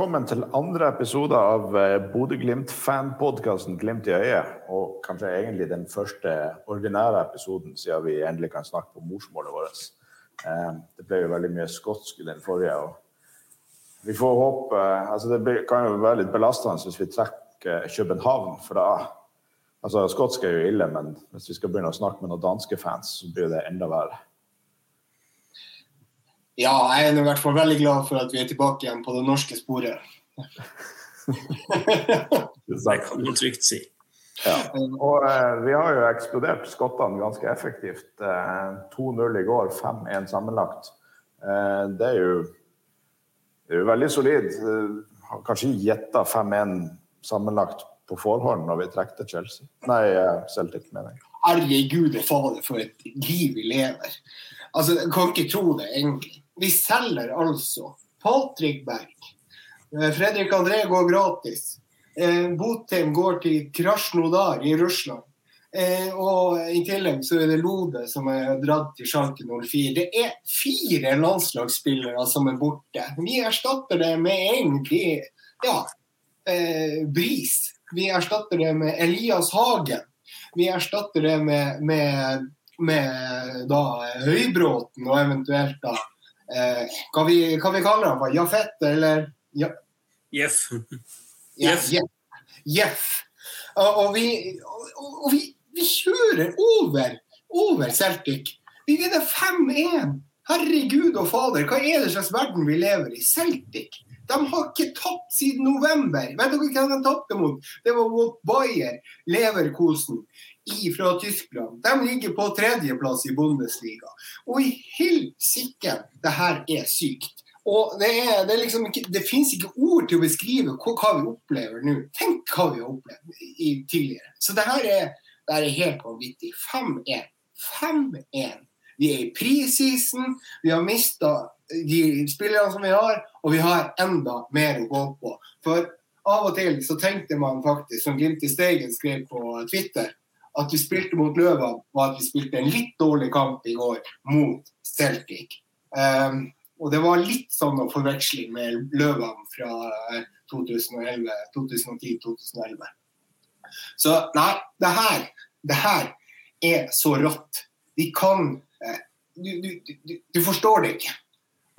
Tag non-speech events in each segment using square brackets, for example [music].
velkommen til andre episode av eh, Bodø-Glimt-fanpodkasten Glimt i øyet. Og kanskje egentlig den første ordinære episoden siden vi endelig kan snakke på morsmålet vårt. Eh, det ble jo veldig mye skotsk i den forrige. og vi får håpe, altså Det kan jo være litt belastende hvis vi trekker København. for da, altså Skotsk er jo ille, men hvis vi skal begynne å snakke med noen danske fans, så blir det enda verre. Ja, jeg er i hvert fall veldig glad for at vi er tilbake igjen på det norske sporet. det kan man trygt si. Ja. Og eh, vi har jo eksplodert skottene ganske effektivt. Eh, 2-0 i går, 5-1 sammenlagt. Eh, det, er jo, det er jo veldig solid. Eh, har kanskje gjetta 5-1 sammenlagt på forhånd når vi trekte Chelsea. Nei, eh, Celtic, mener jeg. Herregud fader, for et liv vi lever. Altså, Jeg kan ikke tro det, egentlig. Vi selger altså Patrick Berg. Eh, Fredrik André går gratis. Eh, Botheim går til Krasjnodar i Russland. Eh, og i tillegg så er det Lode som er dratt til Schalke 04. Det er fire landslagsspillere som er borte. Vi erstatter det med egentlig ja, eh, Bris. Vi erstatter det med Elias Hagen. Vi erstatter det med, med, med da Høybråten og eventuelt da eh, hva, vi, hva vi kaller han? Jafet, eller ja. Jeff. Jeff. Jeff. Og, og, vi, og, og vi, vi, kjører over, over Celtic. Vi vinner 5-1. Herregud og fader, hva er det slags verden vi lever i? Celtic. De har ikke tapt siden november. Vet dere hvem de tapte mot? Det var mot Bayer Leverkosen fra Tyskland. De ligger på tredjeplass i Bundesliga. Og i helsike, det her er sykt. Og det, er, det, er liksom ikke, det finnes ikke ord til å beskrive hva, hva vi opplever nå. Tenk hva vi har opplevd i, tidligere. Så det her er, det her er helt vanvittig. 5-1. 5-1. Vi er i prisisen, vi har mista de spillerne som vi har, og vi har enda mer å gå på. For av og til så tenkte man faktisk, som Glimt i Steigen skrev på Twitter, at vi spilte mot Løvan, og at vi spilte en litt dårlig kamp i går mot Celtic. Um, og det var litt sånn forveksling med Løvan fra 2010-2011. Eh, så nei, det her, det her er så rått. Vi kan eh, du, du, du, du, forstår det ikke.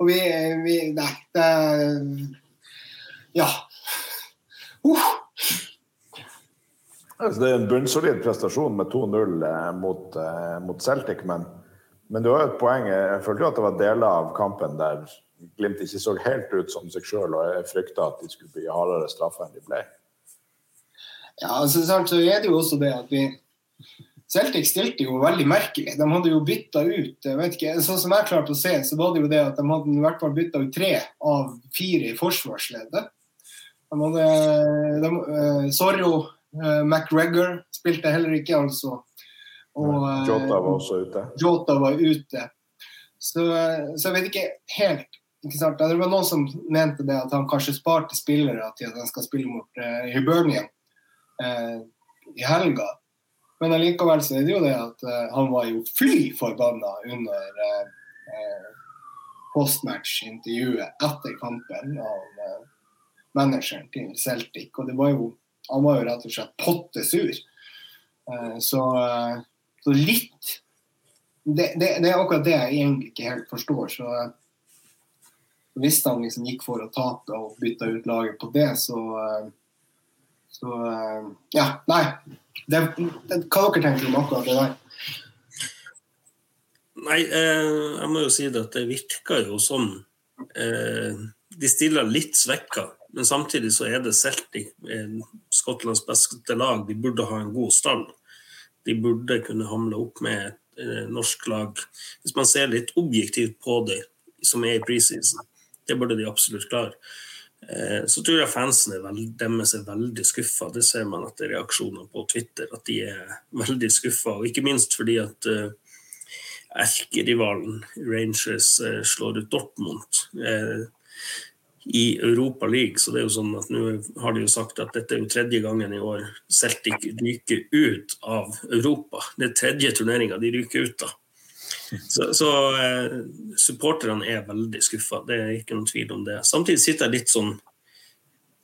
Og vi, vi Nei, det Ja. Uh. Altså, det er en bunnsolid prestasjon med 2-0 eh, mot, eh, mot, Celtic, men, men, du har jo et poeng. Jeg følte jo at det var deler av kampen der Glimt ikke så helt ut som seg sjøl, og jeg frykta at de skulle bli hardere straffa enn de ble. Ja, altså, så er det jo også det at vi Celtic stilte jo veldig merkelig. De hadde jo bytta ut ikke, Sånn som jeg klarte å se, så var det jo det at de hadde i hvert fall bytta ut tre av fire i forsvarsleddet. De hadde de, Sorro Uh, McGregor spilte heller ikke, altså. Og, uh, Jota var også ute. Jota var ute. Så, så jeg vet ikke helt ikke sant? Det var noen som mente det at han kanskje sparte spillere til at han skal spille mot uh, Hibernian i helga. Men allikevel så er det jo det at han var jo fly forbanna under postmatch-intervjuet etter kampen av manageren til Celtic. Og det var jo han var jo rett og slett pottesur. Uh, så, uh, så, litt det, det, det, er akkurat det jeg egentlig ikke helt forstår. Så uh, hvis han liksom gikk for å tape og bytta ut laget på det, så, så Ja, nei. Det, hva dere tenker om akkurat det der? Nei, jeg må jo si det at det virker jo som de stiller litt svekka men samtidig så er det Celtic, Skottlands beste lag. De burde ha en god stall. De burde kunne hamle opp med et eh, norsk lag. Hvis man ser litt objektivt på det, som er i preseason, det burde de absolutt klare. Eh, så tror jeg fansen er veld, deres er veldig skuffa. Det ser man etter reaksjoner på Twitter, at de er [laughs] veldig skuffa. Og ikke minst fordi at erkerivalen Rangers slår ut Dortmund. I Europa League. Så det er jo sånn at nå har de jo sagt at dette er jo tredje gangen i år Celtic ryker ut av Europa. Det er tredje turneringa de ryker ut av. Så, så eh, supporterne er veldig skuffa, det er ikke noen tvil om det. Samtidig sitter jeg litt sånn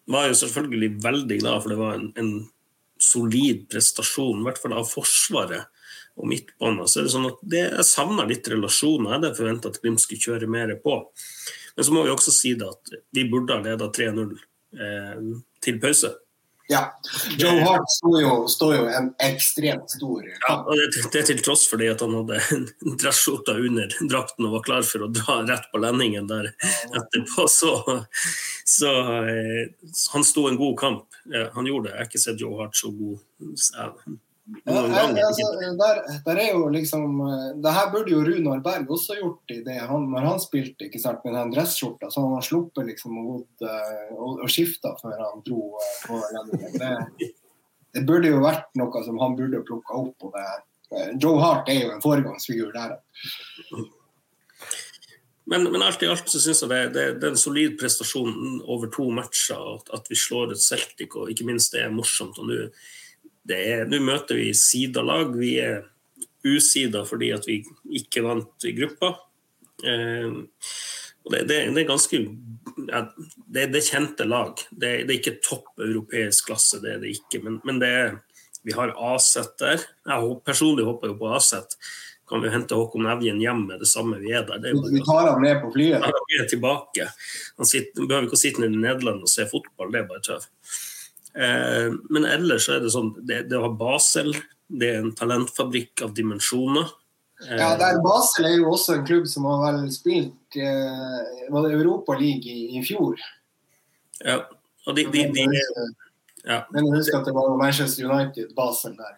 var jo selvfølgelig veldig glad, for det var en, en solid prestasjon, i hvert fall av Forsvaret og midtbanen. Så er det sånn at det, jeg savner litt relasjoner. Jeg hadde forventa at Glimt skulle kjøre mer på. Men så må vi også si at vi burde ha leda 3-0 eh, til pause. Ja. Joe Hart står jo, står jo en ekstremt stor ja, og det, det, er til tross for at han hadde en under drakten og var klar for å dra rett på lendingen der etterpå. Så, så eh, han sto en god kamp. Ja, han gjorde det. Jeg har ikke sett Joe Hart så god. Ja, altså, der, der, er jo liksom eh, det her burde jo Runar Berg også gjort i det han, når han spilte ikke sant, med den dresskjorta. Så han har sluppet liksom og, uh, og, og skifta før han dro uh, på landingen. Det, det, burde jo vært noe som han burde plukka opp. Og det, uh, Joe Hart er jo en foregangsfigur der. Men, men, alt i alt så syns jeg det, det, det, er en solid prestasjon over to matcher. At, at vi slår et Celtic, og ikke minst det er morsomt. og nå nå møter vi sidalag. Vi er usida fordi at vi ikke vant i gruppa. Eh, det, det, det, er ganske ja, det, det, er kjente lag. Det, det, er ikke topp europeisk klasse, det er det ikke. Men, men det er, vi har Aset der. Jeg personlig håper jo på Aset. Kan vi hente Håkon Evjen hjem med det samme vi er der? Er vi tar ham med på flyet? Han er tilbake. Han sitter, behøver ikke å sitte nede i Nederland og se fotball, det er bare tøv. Eh, men ellers er det sånn det, det har Basel, det er en talentfabrikk av dimensjoner. Ja, der Basel er jo også en klubb som har vel spilt eh, Europa League i, i fjor. Ja, og de, de, de, de ja. Men husk at det var Manchester United-basen der.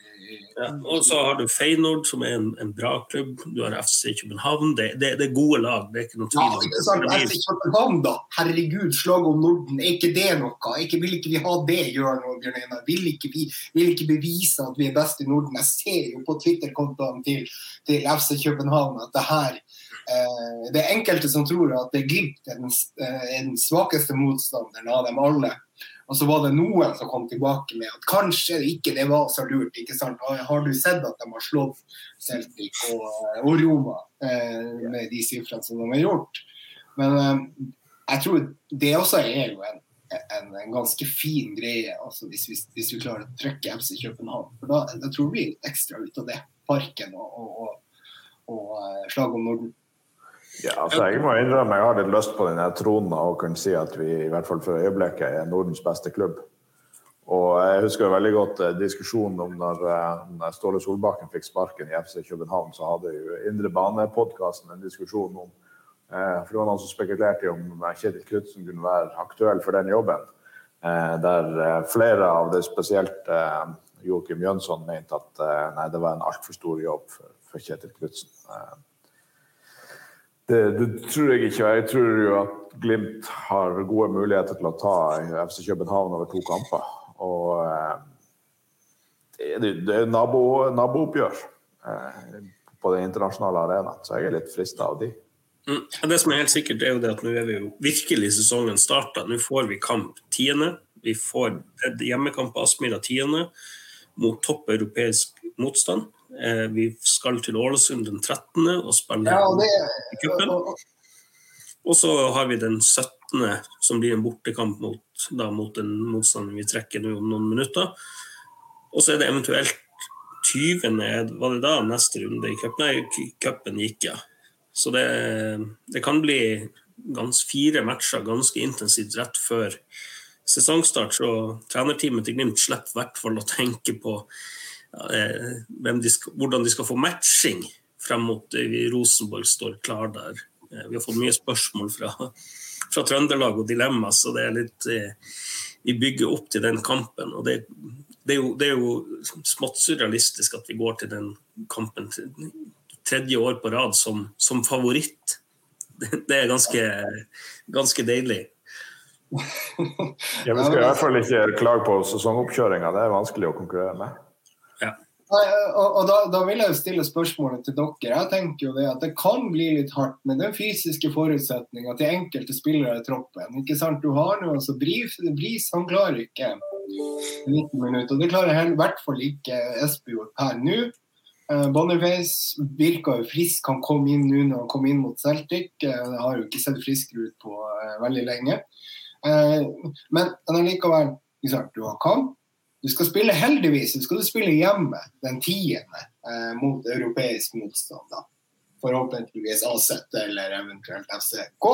Ja. Og så har du Feyenoord, som er en, en, bra klubb. Du har FC København. Det, det, det, er gode lag. det er ikke noe tvil. Ja, sant, FC København, da. Herregud, slag om Norden. Er ikke det noe? Ikke, vil ikke vi ha det, Jørn og Bjørn Einar? Vil, ikke vi, vil ikke bevise at vi er best i Norden? Jeg ser jo på Twitter-kontoene til, til, FC København at det her eh, Det er enkelte som tror at det Glimt er den, eh, den svakeste motstanderen av dem alle. Og så var det noen som kom tilbake med at kanskje ikke det var så lurt. ikke sant? Har du sett at de har slått Celtic og, og Roma eh, med de sifrene som de har gjort? Men eh, jeg tror det også er jo en, en, en ganske fin greie altså hvis, vi, hvis, vi, klarer å trykke FC København. For da, da tror vi ekstra ut av det. Parken og, og, og, og eh, slag om Norden. Ja, altså Jeg må innrømme jeg har litt lyst på denne tronen og kunne si at vi i hvert fall for øyeblikket er Nordens beste klubb. Og Jeg husker veldig godt eh, diskusjonen om når, eh, når Ståle Solbakken fikk sparken i FC København. Så hadde jo Indre Bane-podkasten en diskusjon om eh, for det var noen som spekulerte om Kjetil Knutsen kunne være aktuell for den jobben. Der flere av det, spesielt Joakim Jønsson, mente at nei, det var en altfor stor jobb for, for Kjetil Knutsen. Det, det, tror jeg ikke. Jeg tror jo at Glimt har gode muligheter til å ta FC København over to kamper. Og eh, det, det er nabo, nabooppgjør eh, på den internasjonale arenaen, så jeg er litt frista av de. Mm. Det som er helt sikkert, er jo det at nå er vi jo virkelig sesongen starta. Nå får vi kamp tiende. Vi får hjemmekamp på Aspmyra tiende mot topp europeisk motstand. Eh, vi skal til Ålesund den 13. og spiller ja, i cupen. Og så har vi den 17., som blir en bortekamp mot, da, mot den motstanderen vi trekker om noen minutter. Og så er det eventuelt 20. Var det da neste runde i cupen? Nei, cupen gikk, ja. Så det, det kan bli gans, fire matcher ganske intensivt rett før sesongstart. Så trenerteamet til Glimt slipper i hvert fall å tenke på de skal, hvordan de skal få matching frem mot Rosenborg står klar der. Eh, vi har fått mye spørsmål fra, fra Trøndelag og dilemma, så det er litt eh, Vi bygger opp til den kampen. og det, det, er jo, det er jo smått surrealistisk at vi går til den kampen tredje år på rad som, som favoritt. Det er ganske, ganske deilig. [laughs] Ja, Vi skal i hvert fall ikke klage på sesongoppkjøringa, det er vanskelig å konkurrere med. Og, og da, da, vil jeg jo stille spørsmålet til dere. Jeg tenker jo det at det kan bli litt hardt med den fysiske forutsetninga til enkelte spillere i troppen. Ikke sant? Du har nå altså Bris, han klarer ikke 90 minutter. Det klarer i hvert fall ikke Espejord per nå. Uh, Boniface virker jo frisk. Han kom inn nå når han kom inn mot Celtic. Det har jo ikke sett friskere ut på uh, veldig lenge. Men, men likevel, du har kamp. Du skal spille heldigvis du skal spille hjemme den tiende eh, mot europeisk motstand. da. Forhåpentligvis Aset eller eventuelt FCK.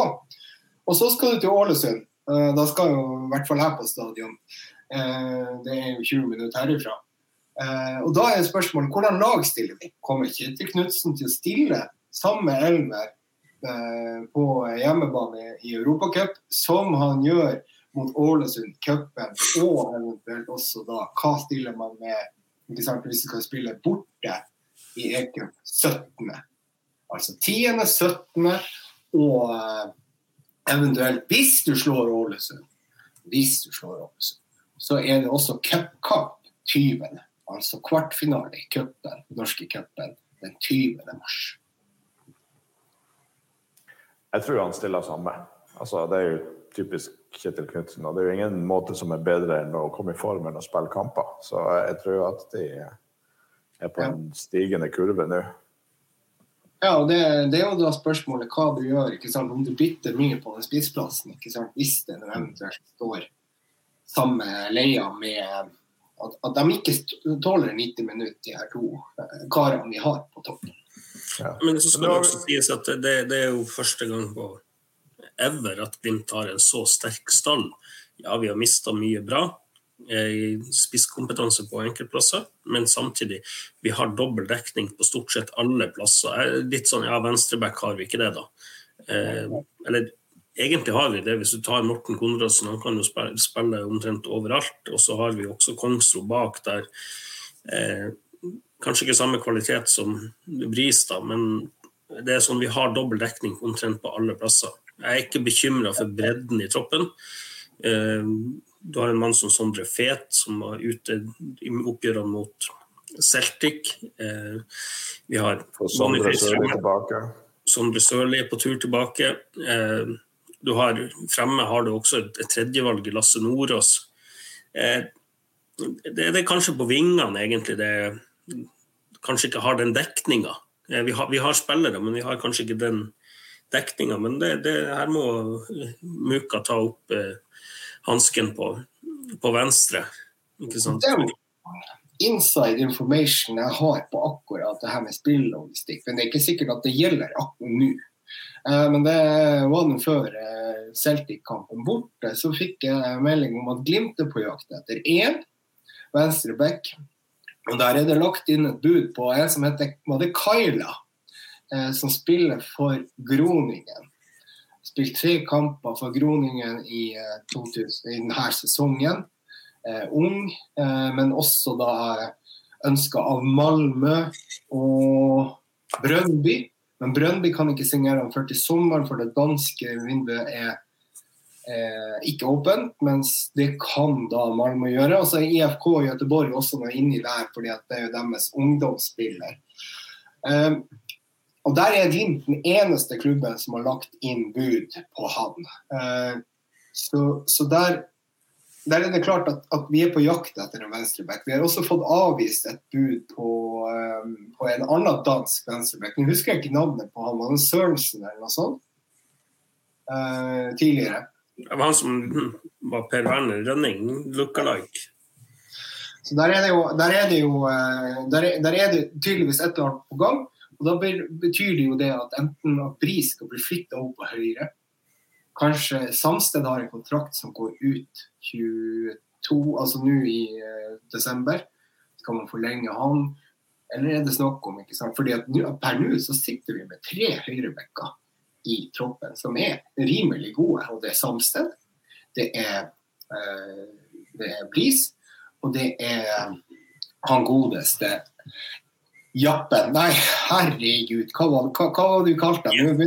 Og så skal du til Ålesund. Eh, da skal jo i hvert fall jeg på stadion. Eh, det er jo 20 minutter herifra. Eh, og da er spørsmålet hvordan lag stiller vi? Kommer Kjetil Knutsen til å stille samme elver eh, på hjemmebane i Europacup som han gjør mot Ålesund, cupen, og eventuelt også da hva stiller man med hvis du skal spille borte i E-cup 17. Altså 10., 17. og uh, eventuelt hvis du slår Ålesund, hvis du slår Ålesund, så er det også cupkamp 20. Altså kvartfinale i cupen, norske cupen, den 20. mars. Jeg tror han stiller samme. Altså, det er jo typisk Kjetil Knutsen. Og det er jo ingen måte som er bedre enn å komme i form enn å spille kamper. Så jeg tror at de er på en stigende kurve nå. Ja, og det, det, er jo da spørsmålet hva du gjør. ikke sant? Om du bytter mye på den spissplassen. ikke sant? Hvis det eventuelt står samme leia med at, at, de ikke tåler 90 minutter, de her to eh, karene vi har på toppen. Ja. Men så skal det også sies at det, det er jo første gang på ever at Glimt har en så sterk stall. Ja, vi har mista mye bra eh, spisskompetanse på enkeltplasser, men samtidig vi har dobbel dekning på stort sett alle plasser. Litt sånn, ja, Venstreback har vi ikke det, da. Eh, eller egentlig har vi det, hvis du tar Morten Konradsen, han kan jo spille omtrent overalt. Og så har vi også Kongsro bak der. Eh, kanskje ikke samme kvalitet som Bris, da, men det er sånn vi har dobbel dekning omtrent på alle plasser. Jeg er ikke bekymra for bredden i troppen. Eh, du har en mann som Sondre Fet, som var ute i oppgjørene mot Celtic. Eh, vi har Sondre Sørli tilbake. Sondre Sørli er på tur tilbake. Eh, du har, fremme har du også et, tredjevalg i Lasse Nordås. Det, det, er kanskje på vingene egentlig det kanskje ikke har den dekninga. Vi, vi, har spillere, men vi har kanskje ikke den dekninga. Men det, det, her må Muka ta opp eh, hansken på, på, venstre. Ikke sant? Inside information jeg har på akkurat det her med spillogistikk. Men det er ikke sikkert at det gjelder akkurat nå. Eh, men det var nå før eh, Celtic-kampen borte, så fikk jeg melding om at Glimt er på jakt etter én venstreback. Og der er det lagt inn et bud på en som heter var det eh, som spiller for Groningen. Spilt tre kamper for Groningen i, eh, 2000, i denne sesongen. Eh, ung, eh, men også da ønska av Malmö og Brøndby. Men Brøndby kan ikke signere ham før til sommeren, for det danske vinduet er eh, ikke åpent. Mens det kan da Malmö gjøre. Og så er IFK og Göteborg også noe inni der, fordi det er jo deres ungdomsspiller. Eh, og Der er Glimt den eneste klubben som har lagt inn bud på han. Uh, så, så der, der, er det klart at, at, vi er på jakt etter en venstreback. Vi har også fått avvist et bud på, um, på en annen dansk venstreback. Nå husker jeg ikke navnet på han, var det Sørensen eller noe sånt? Uh, tidligere. Det var han som var Per Werner Rønning, look-alike. Så der er det jo, der er det, jo der er, der er det tydeligvis et eller annet på gang. Og Da betyr det jo det at enten at Bris skal bli flytta opp på høyre Kanskje Samsted har en kontrakt som går ut 22, altså nå i uh, desember. Skal man forlenge han? Eller er det snakk om ikke sant? Fordi at Per nå så sitter vi med tre høyrebekker i troppen som er rimelig gode. Og det er Samsted, det er, uh, det er Bris, og det er han godeste Jappen. Nei, herregud, hva var, hva, hva var du kalte ham?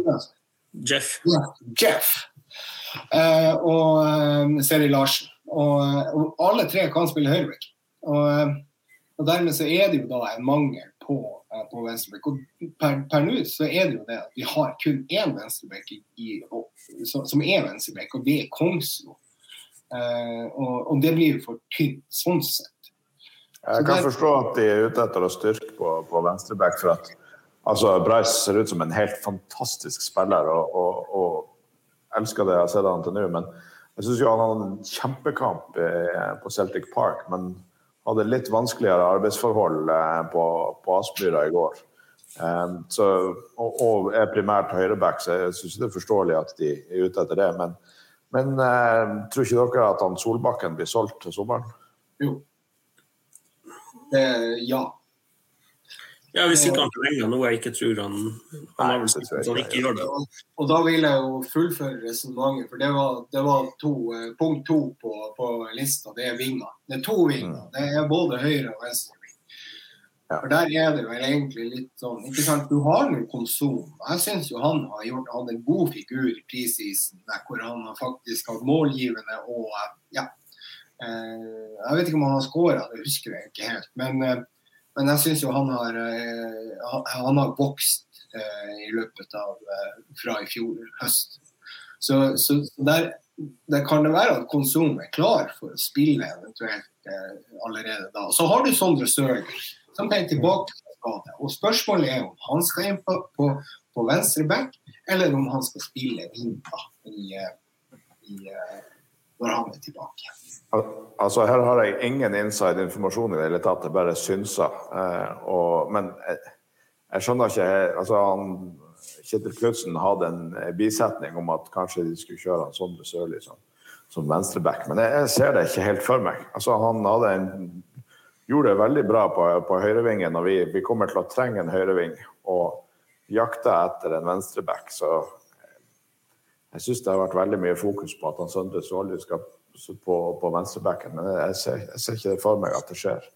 Jeff. Ja, Jeff. Uh, og uh, Seri Larsen. Og, uh, og, alle tre kan spille høyreback. Og, og, dermed så er det jo da en mangel på, på venstreback. Og per, per nå så er det jo det at vi har kun én venstreback som er venstreback, og det er Kongsro. Og, og, det blir jo for tynt sånn sett. Jeg kan forstå at de er ute etter å styrke på, på venstreback. for at altså, Bryce ser ut som en helt fantastisk spiller, og, og, og elsker det jeg har sett han til nå. Men Jeg syns han hadde en kjempekamp eh, på Celtic Park, men hadde litt vanskeligere arbeidsforhold eh, på, på Aspmyra i går. Um, så, og, og, er primært høyreback, så jeg syns det er forståelig at de er ute etter det. Men, men uh, tror ikke dere at han Solbakken blir solgt til sommeren? Jo. Uh, ja. Ja, Hvis ikke han forlenger noe jeg ikke tror han, han, har vel sagt at han ikke gjør det. Og da vil jeg jo fullføre resonnementet, for det var, det var to, eh, punkt to på, på, lista. Det er vinger. Det er to vinger. Mm. Det er både høyre og venstre ving. For der er det vel egentlig litt sånn ikke sant, Du har jo Konsum. Jeg syns jo han har gjort hatt en god figur i preseason, hvor han har faktisk hatt målgivende og ja. Eh, jeg vet ikke om han har skåra, det husker jeg ikke helt. men eh, men jeg syns jo han har, eh, han har vokst i løpet av fra i fjor høst. Så, så der, der, kan det være at Konsum er klar for å spille eventuelt allerede da. Så har du Sondre Sørli, som er tilbake fra skade. Og spørsmålet er om han skal inn på, på, på venstre back, eller om han skal spille inn da, i, i, når han er tilbake. Altså, her har jeg ingen inside informasjon i det hele tatt, jeg bare synser. Eh, og, men jeg, jeg, skjønner ikke altså, han, Kjetil Knutsen hadde en eh, bisetning om at kanskje de skulle kjøre han Sondre Sørli som, som venstreback, men jeg, jeg, ser det ikke helt for meg. Altså, han en, gjorde det veldig bra på, på høyrevingen, og vi, vi, kommer til å trenge en høyreving. Og jakta etter en venstreback, så jeg syns det har vært veldig mye fokus på at han Sondre Sørli skal på, på venstrebacken, men jeg ser, jeg ser, ikke for meg at det skjer.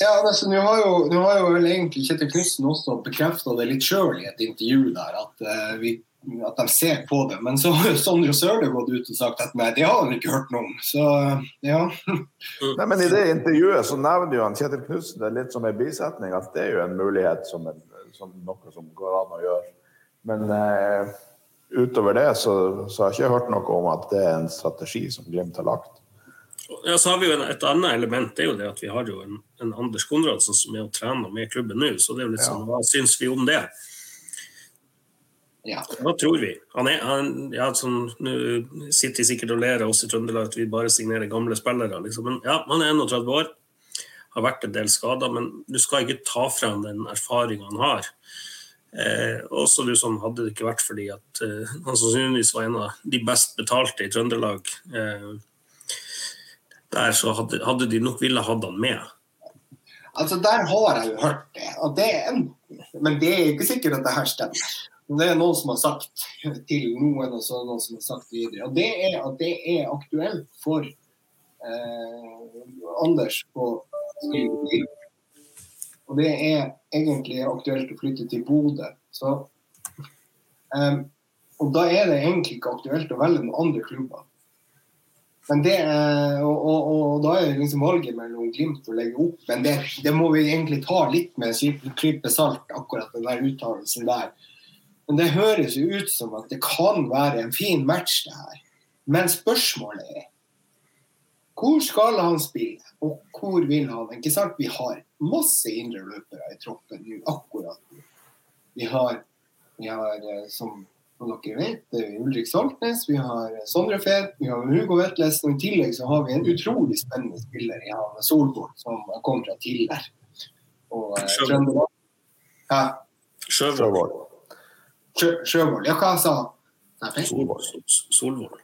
Ja, altså, Nå har har jo vel egentlig Kjetil Knutsen også bekrefta det litt sjøl i et intervju der, at, uh, vi, at, de ser på det. Men så har jo Sondre Sørli gått ut og sagt at nei, det har han ikke hørt noe om. Så ja. [laughs] nei, men I det intervjuet så nevner jo han Kjetil Knutsen det litt som en bisetning, at det er jo en mulighet som, en, som noe som går an å gjøre. Men uh, utover det så, så, har jeg ikke hørt noe om at det er en strategi som Glimt har lagt. Ja, så har vi jo Et annet element er jo det at vi har jo en, en Anders Konradsen som er og trener med klubben nå. så det er jo litt sånn, Hva syns vi om det? Ja. Hva tror vi? Han er, han, ja, sånn, Nå sitter de sikkert og ler av oss i Trøndelag at vi bare signerer gamle spillere. Liksom. Men ja, Han er 31 år, har vært en del skader, men du skal ikke ta fra ham den erfaringa han har. Eh, også liksom, Hadde det ikke vært fordi at eh, han sannsynligvis var en av de best betalte i Trøndelag, eh, der så hadde, hadde, de nok ville hatt han med. Altså Der har jeg jo hørt det. det en, men det er ikke sikkert at det her stemmer. Det er noen som har sagt til noen, og så noen som har sagt videre. Og Det er at det er aktuelt for eh, Anders på skrive og det er egentlig aktuelt å flytte til Bodø. Så, um, og da er det egentlig ikke aktuelt å velge noen andre klubber. Men det, og, og, og, da er det liksom valget mellom Glimt og legge opp. Men det, det, må vi egentlig ta litt med en klype salt, akkurat den der uttalelsen der. Men det høres jo ut som at det kan være en fin match, det her. Men spørsmålet er hvor skal han spille, og hvor vil han? Ikke sant? Vi har masse indre løpere i troppen nå akkurat Vi har, vi har som, som, dere vet, eh, Ulrik Saltnes, vi har eh, Sondre Fet, vi har Hugo Vetles. og i tillegg så har vi en utrolig spennende spiller i han Solborg, som kom fra tidligere. Og Trøndelag. Hæ? Sjøvold. Sjøvold. Ja, hva sa han? Solvold. Solvold,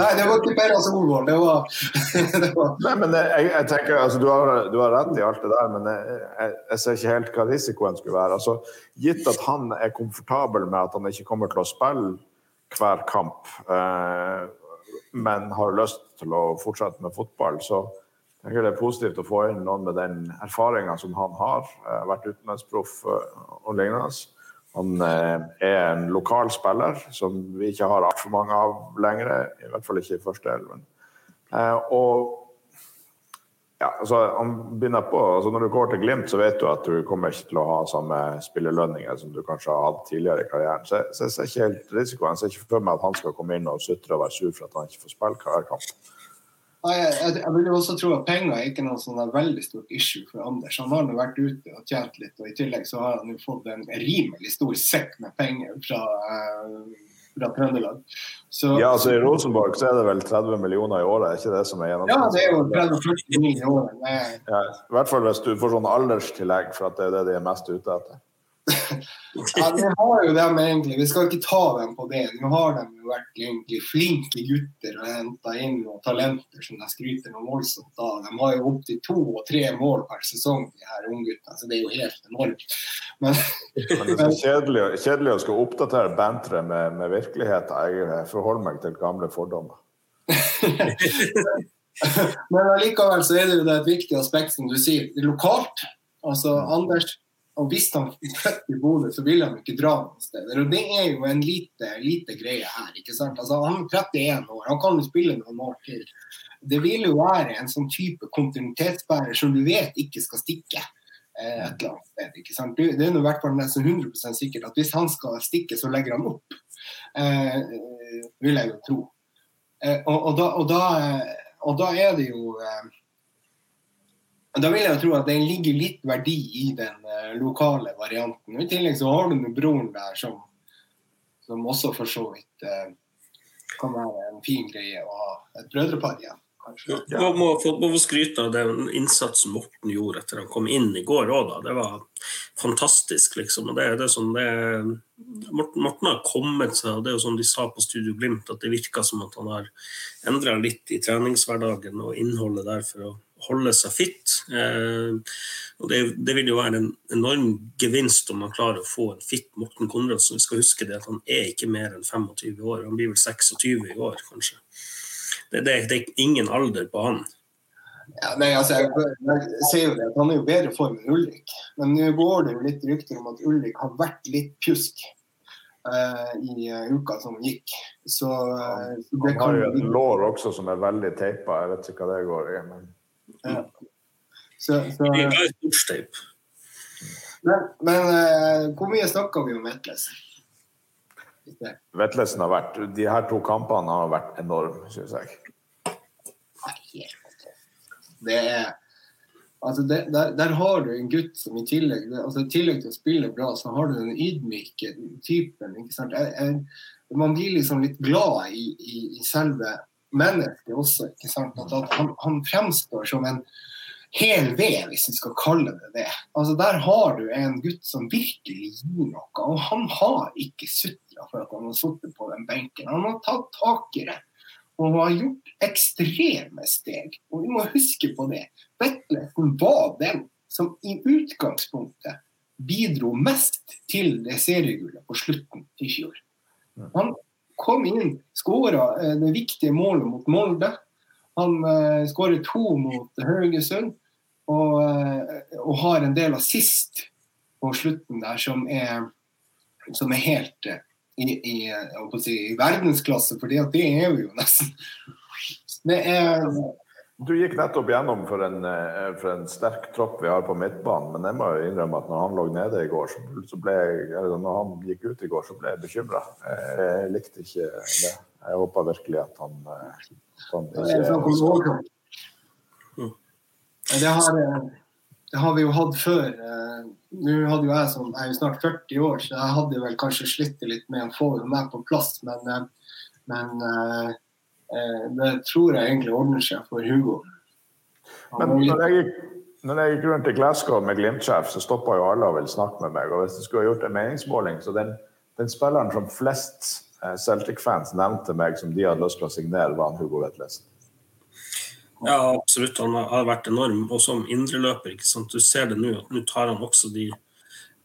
Nei, det var ikke Per Solvold. Det var, [laughs] det var... Nei, men jeg, jeg tenker, altså, du, har, du, har, rett i alt det der, men jeg, jeg, jeg, ser ikke helt hva risikoen skulle være. Altså, gitt at han er komfortabel med at han ikke kommer til å spille hver kamp, eh, men har lyst til å fortsette med fotball, så jeg tenker det er positivt å få inn noen med den erfaringa som han har. Eh, vært utenlandsproff eh, og lignende. Han eh, er en lokal spiller som vi ikke har altfor mange av lenger, i hvert fall ikke i første elven. Eh, og ja, altså, han begynner på, altså Når du går til Glimt, så vet du at du kommer ikke til å ha samme spillelønninger som du kanskje har hatt tidligere i karrieren. Så, så jeg ser ikke helt risikoen. Jeg ser ikke for meg at han skal komme inn og sutre og være sur for at han ikke får spille hver kamp. Jeg, jeg, jeg vil også tro at penger er ikke noe sånn veldig stort issue for Anders. Han har nå vært ute og tjent litt, og i tillegg så har han jo fått en rimelig stor sekk med penger fra eh, fra Trøndelag. Så, Ja, altså I Rosenborg så er det vel 30 millioner i året, er ikke det som er ja, gjennomsnittet? det er jo 30-40 millioner i året. Ja, I hvert fall hvis du får sånn alderstillegg, for at det er det de er mest ute etter. Ja, det har jo dem egentlig. Vi skal ikke ta dem på det. Nå har de jo vært egentlig flinke gutter og henta inn noen talenter som de skryter noe voldsomt av. De har jo opptil to og tre mål per sesong, de her ungguttene. Så det er jo helt enormt. Men Men det er kjedelig, kjedelig å skulle oppdatere banteret med, med virkeligheten. Jeg forholder meg til gamle fordommer. [laughs] Men allikevel så er det jo det et viktig aspekt, som du sier. Er lokalt. Altså Anders og Hvis han er født i Bodø, så vil han ikke dra noen steder. Og Det er jo en lite, lite greie her. ikke sant? Altså Han er 31 år, han kan jo spille noen år til. Det vil jo være en sånn type kontinuitetsbærer som du vet ikke skal stikke. eh, Et eller annet sted, ikke sant? Det er i hvert fall nesten 100% sikkert at hvis han skal stikke, så legger han opp. Eh, vil jeg jo tro. Eh, og, og, da, og, da, eh, og da er det jo eh, Da vil jeg jo tro at det ligger litt verdi i den eh, lokale varianten. Og I tillegg så har du noen broren der som, som også for så vidt eh, kan være en fin greie å ha et brødrepar igjen, kanskje. Ja. Man må må, må skryte av den innsatsen Morten gjorde etter han kom inn i går òg. Det var fantastisk, liksom. Og det, det er sånn, det, Morten, Morten har kommet seg, og det er jo som de sa på Studio Glimt, at det virka som at han har endra litt i treningshverdagen og innholdet der for å holde seg fit. Eh, og det, det vil jo være en enorm gevinst om man klarer å få en fit Morten Konradsen. Vi skal huske det at han er ikke mer enn 25 år. Han blir vel 26 i år, kanskje. Det, det, det er ingen alder på han. Ja, nei, altså, jeg, jeg ser jo det, at Han er jo bedre form enn Ulrik. Men nå går det jo litt rykter om at Ulrik har vært litt pjusk uh, i uh, uka som gikk. Så, uh, det Han har jo et lår også som er veldig teipa. Jeg vet ikke hva det går i. men ja. så, så, Det sportsteip. Men, men uh, hvor mye snakker vi om Vetles? Vetlesen har vært De her to kampene har vært enorme, syns jeg. Det er Altså det, der, der har du en gutt som i tillegg altså i tillegg til å spille bra, så har du den ydmyke typen. ikke sant? Jeg, jeg, man blir liksom litt glad i, i, i selve mennesket også. ikke sant? At, at han, han fremstår som en hel ved, hvis vi skal kalle det det. Altså Der har du en gutt som virkelig gir noe. Og han har ikke sutra for at han har sittet på den benken. Han har tatt tak i det og har gjort ekstreme steg. Og vi må huske på det. Vetlesen var den som i utgangspunktet bidro mest til det seriegullet på slutten i fjor. Han kom inn, skåra det viktige målet mot Molde. Han uh, skårer to mot Haugesund. Og, uh, og, har en del assist på slutten der som er, som er helt uh, i, i, si, i, verdensklasse, for det er vi jo nesten. Det er Du gikk nettopp gjennom for en, for en, sterk tropp vi har på midtbanen, men jeg må jo innrømme at når han lå nede i går, så, så ble jeg, når han gikk ut i går, så ble jeg bekymra. Jeg, jeg, likte ikke det. Jeg håpa virkelig at han, han ikke det har, det har vi jo hatt før. Nå hadde jo jeg som jeg er jo snart 40 år, så jeg hadde vel kanskje slitt litt med å få meg på plass. Men, men det tror jeg egentlig ordner seg for Hugo. Men når jeg, gikk, når jeg gikk rundt i Glasgow med Glimt-sjef, så stoppa jo alle og ville snakke med meg. Og hvis jeg skulle ha gjort en meningsmåling, så den, den spilleren som flest Celtic-fans nevnte meg som de hadde lyst til å signere, var han Hugo Vetlesen. Ja, absolutt. Han har vært enorm. Og som indreløper, ikke sant. Du ser det nå, at nå tar han også de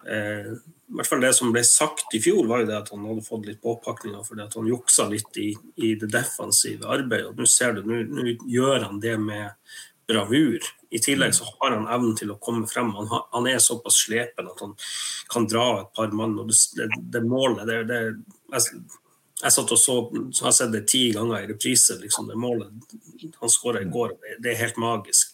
eh, i hvert fall Det som ble sagt i fjor, var jo det at han hadde fått litt påpakninger fordi at han juksa litt i, i det defensive arbeidet. og Nå ser du, nå gjør han det med bravur. I tillegg så har han evnen til å komme frem. Han, har, han er såpass slepen at han kan dra et par mann. og Det, det, det målet det, det, jeg, jeg satt og så, så har jeg sett det ti ganger i reprise. Liksom, det målet han skåra i går, det er helt magisk.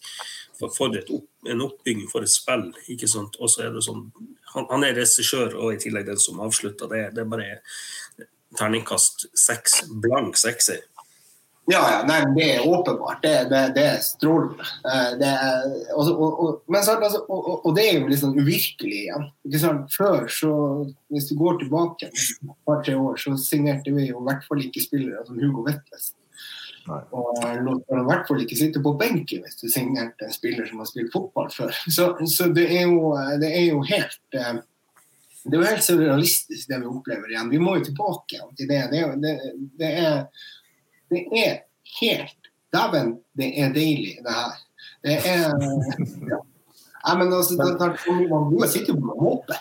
For, et opp, en oppbygging, for et spill. ikke sant? Og så er det sånn han, han er regissør og i tillegg den som avslutter. Det, det er bare terningkast seks, blank sekser. Ja, ja, nei, det er åpenbart. Det, det, det er strålende. Eh, det og, og, altså, og, og, det er jo litt sånn uvirkelig igjen. Sant? Før, så, hvis du går tilbake et par-tre år, så signerte vi jo i hvert fall ikke spillere som Hugo Og lot i hvert fall ikke sitte på benken hvis du signerte en spiller som har spilt fotball før. [laughs] Så, så det, er jo, det, er jo, helt eh, det er jo helt surrealistisk det vi opplever igjen. Vi må jo tilbake til det. Det, det, det er det er helt Dæven, det er deilig, det her. Det er [laughs] ja. Nei, men altså, det, det, Man sitter jo og håper.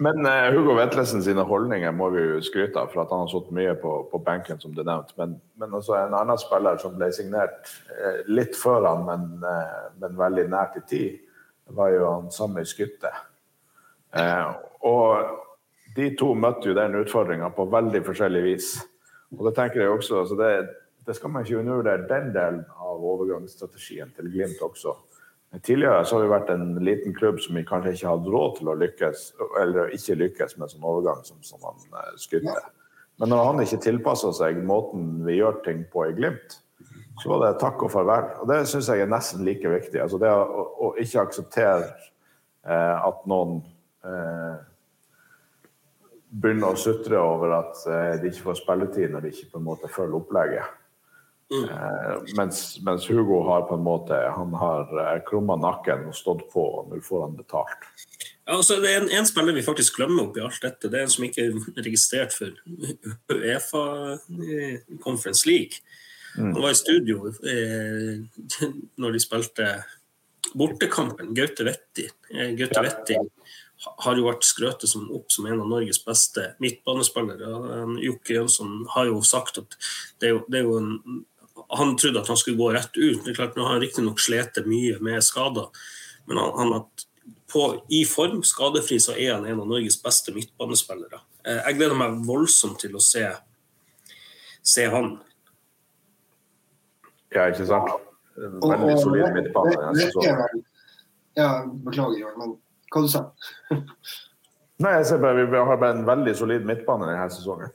Men uh, Hugo Vetlesen sine holdninger må vi jo skryte av, for at han har sittet mye på, på, benken, som du nevnte. Men, men også en annen spiller som ble signert uh, litt før han, men, uh, men, veldig nært i tid, var jo han Sami Skytte. og de to møtte jo den utfordringa på veldig forskjellig vis. Og det tenker jeg også, altså det, det, skal man ikke undervurdere den delen av overgangsstrategien til Glimt også. Tidligere så har vi vært en liten klubb som vi kanskje ikke hadde råd til å lykkes eller ikke lykkes med sånn overgang som, som han uh. Men når han ikke tilpassa seg måten vi gjør ting på i Glimt, så var det takk og farvel. Og det syns jeg er nesten like viktig. Altså det å, å ikke akseptere eh, at noen eh, begynner å sutre over at eh, de ikke får spilletid når de ikke på en måte følger opplegget. Mm. Eh, mens, mens, Hugo har på en måte han har eh, krumma nakken og stått på, og nå får han betalt. Ja, altså det er en, en, spiller vi faktisk glemmer oppi alt dette. Det er en som ikke er registrert for Uefa Conference League. Mm. Han var i studio eh, når de spilte bortekampen. Gaute Vetti. Eh, Gaute Vetti har jo vært skrøtet som, opp som en av Norges beste midtbanespillere. Jokke Jønsson har jo sagt at det er jo, det er jo en, han trodde at han skulle gå rett ut. Det er klart, Nå har han riktignok slitt mye med skader, men han, han på, i form, skadefri, så er han en av Norges beste midtbanespillere. Eh, jeg gleder meg voldsomt til å se, se han. Ja, ikke sant? Veldig solid midtbane. Ja, beklager, Jørn, men hva du sa Nei, jeg ser bare Vi har bare en veldig solid midtbane denne sesongen.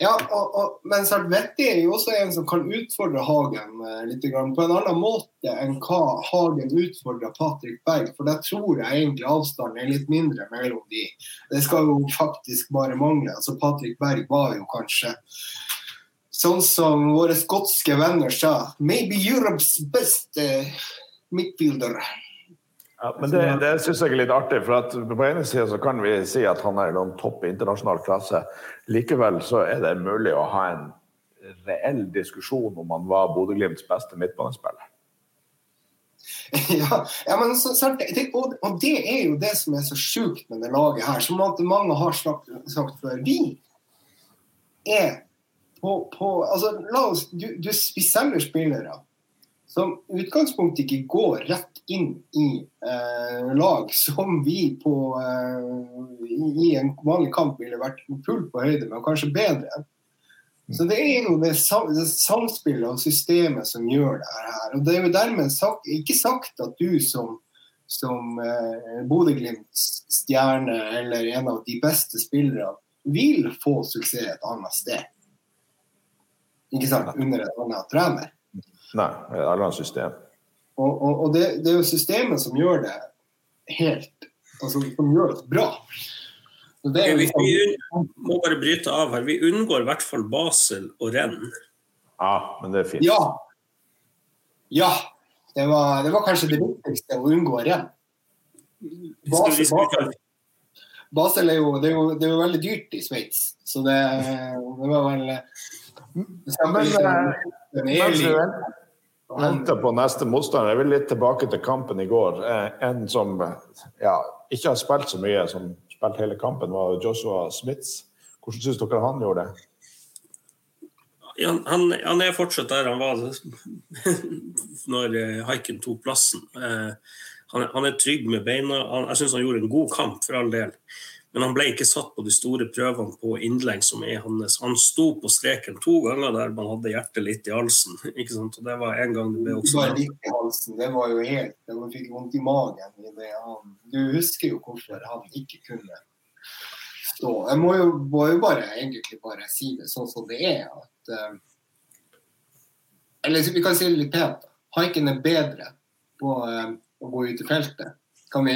Ja, og, og, men Salvetti er jo også en som kan utfordre Hagen eh, litt grann, på en annen måte enn hva Hagen utfordrer Patrick Berg. For der tror jeg egentlig avstanden er litt mindre mellom de. Det skal jo faktisk bare mangle. Altså Patrick Berg var jo kanskje sånn som våre skotske venner sa, maybe Europe's best eh, midfielder. Ja, men Det, det syns jeg er litt artig. for at På ene sida kan vi si at han er i noen topp internasjonal klasse. Likevel så er det mulig å ha en reell diskusjon om han var Bodø-Glimts beste midtbanespiller. [laughs] Ja, ja, men så, så, det, og, og, det er jo det som er så sjukt med det laget her. Som mange har sagt, sagt før. Vi er på, på altså, la oss, du, du, Vi selger spillere som utgangspunktet ikke går rett inn i eh, lag som vi på, eh, i en vanlig kamp ville vært fullt på høyde med, og kanskje bedre. Så det er jo det, det samspillet og systemet som gjør det her. Og det er jo dermed sagt, ikke sagt at du som, som eh, Bodø-Glimt-stjerne eller en av de beste spillerne vil få suksess et annet sted. Ikke sant? Under en annen trener. Nei, et annet system. Og, og, og det, det, er jo systemet som gjør det helt altså som gjør det bra. Det vi, vi må bare bryte av her. Vi unngår i hvert fall Basel og Renn. Ja, men det er fint. Ja. ja. Det, var, det var kanskje det viktigste å unngå Renn. Basel, Basel, Basel er, jo, det er jo, det er jo veldig dyrt i Sveits, så det, det var vel det ja, men, men, venter på neste motstander. Jeg vil litt tilbake til kampen i går. Eh, en som ja, ikke har spilt så mye, som spilte hele kampen, var Joshua Smiths. Hvordan syns dere han gjorde det? Ja, han, han, er fortsatt der han var [laughs] når eh, Haiken tok plassen. Eh, han, han, er trygg med beina. Han, jeg syns han gjorde en god kamp, for all del. Men han ble ikke satt på de store prøvene på innlegg som er hans. Han sto på streken to ganger der man hadde hjertet litt i halsen. [laughs] ikke sant? Og det var en gang det ble også Bare litt i halsen, det var jo helt Man fikk vondt i magen. I det. Du husker jo hvorfor han ikke kunne stå. Jeg må jo, må jo bare egentlig bare si det sånn som det er. at uh, Eller vi kan si det litt pent. Haiken er bedre på uh, å gå ut i feltet. Kan vi,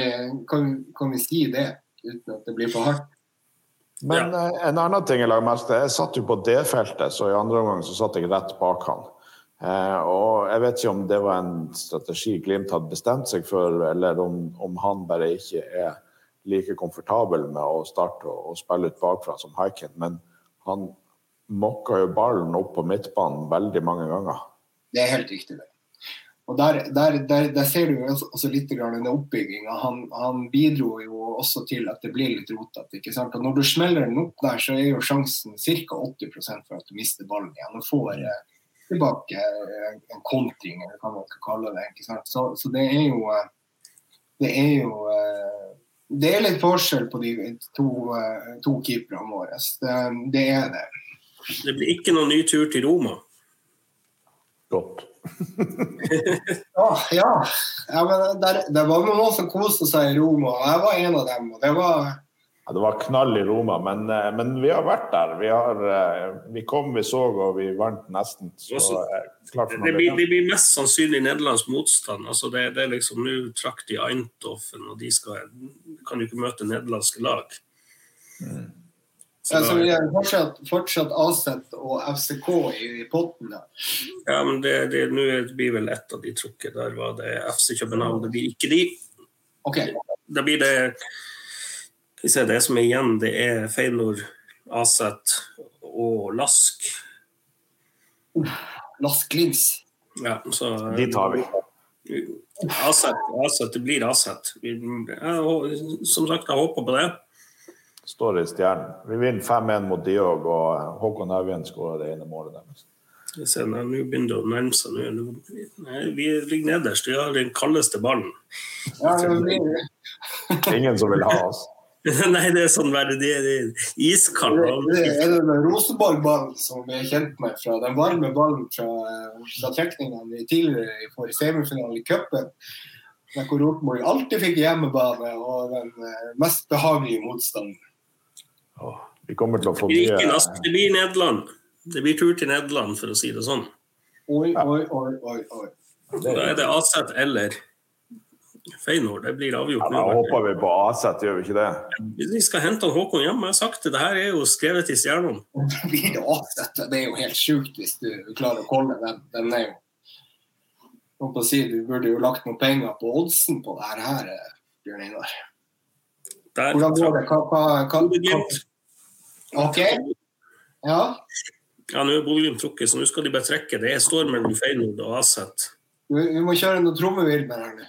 kan, kan vi, si det uten at det blir for hardt? Men ja. uh, en annen ting jeg la merke til, jeg satt jo på D-feltet, så i andre omgang så satt jeg rett bak han. Eh, og jeg vet ikke om det var en strategi Glimt hadde bestemt seg for, eller om, om han bare ikke er like komfortabel med å starte og, og spille ut bakfra som Haiken. Men han mokka jo ballen opp på midtbanen veldig mange ganger. Det er helt riktig. det. Og Der, der, der, der ser du også, også litt denne oppbygginga. Han, han, bidro jo også til at det blir litt rotete. Når du smeller den opp der, så er jo sjansen ca. 80% for at du mister ballen igjen. og får eh, tilbake en, en kontring, eller hva man skal kalle det. ikke sant? Så, så det er jo eh, Det er jo eh, det er litt forskjell på de to, eh, to keeperne våre. Det, det er det. Det blir ikke noen ny tur til Roma? Godt. Oh, [laughs] ja. ja men der, det var noen som koste seg i Roma, og jeg var en av dem. og det var ja, det var knall i Roma, men, eh, men, vi har vært der. Vi, har, eh, vi, kom, vi så, og vi vant nesten. Så, eh, det, blir, det, blir, mest sannsynlig nederlandsk motstand. Altså det, det, er liksom Nå trakk de Eintoffen, og de skal, kan jo ikke møte nederlandske lag. Mm. Så altså, vi har fortsatt, fortsatt Aset og FCK i potten. Da. Ja, men det, det, nå blir vel ett av de trukket. Der var det FC København. Det blir ikke de. Okay. Da blir det vi ser Det som er igjen, det er Feinor, Aset og Lask. Uh, Lask Glins. Ja, så De tar vi. Aset, Aset, det blir Aset. Som sagt, jeg håper på det står i stjernen. Vi vinner 5-1 mot Diog, og Håkon Haugen skårer det ene målet deres. Nå begynner det å nærme seg. Vi ligger nederst. Vi har den kaldeste ballen. Ja, Ingen som vil ha oss. [laughs] Nei, det er sånn verre. det er iskald. Det er den Rosenborg-ballen som vi er kjent med fra den varme ballen fra, fra trekningene tidligere for semifinalen i cupen. Hvor Rosenborg alltid fikk hjemmebane og den eh, mest behagelige motstanden. Vi kommer til å få mye Det blir Nederland. Det blir tur til Nederland, for å si det sånn. Oi, oi, oi, oi, oi. Da er det Aset eller Feinor. Det blir avgjort. Ja, da håper vi på Aset, gjør vi ikke det? Vi skal hente Håkon hjem. Jeg har sagt det. Det her er jo skrevet i stjernene. Blir det Aset? Det er jo helt sjukt hvis du klarer å holde den. Den er jo si, Du burde jo lagt noen penger på oddsen på det her, Bjørn Einar. Hvordan går det? Hva, hva, hva, OK. Ja. Ja, nå er Bodø-Glimt trukket, så nå skal de bare trekke. Det er står mellom Feinod og Aset. Vi må kjøre noe trommevirvel her nå.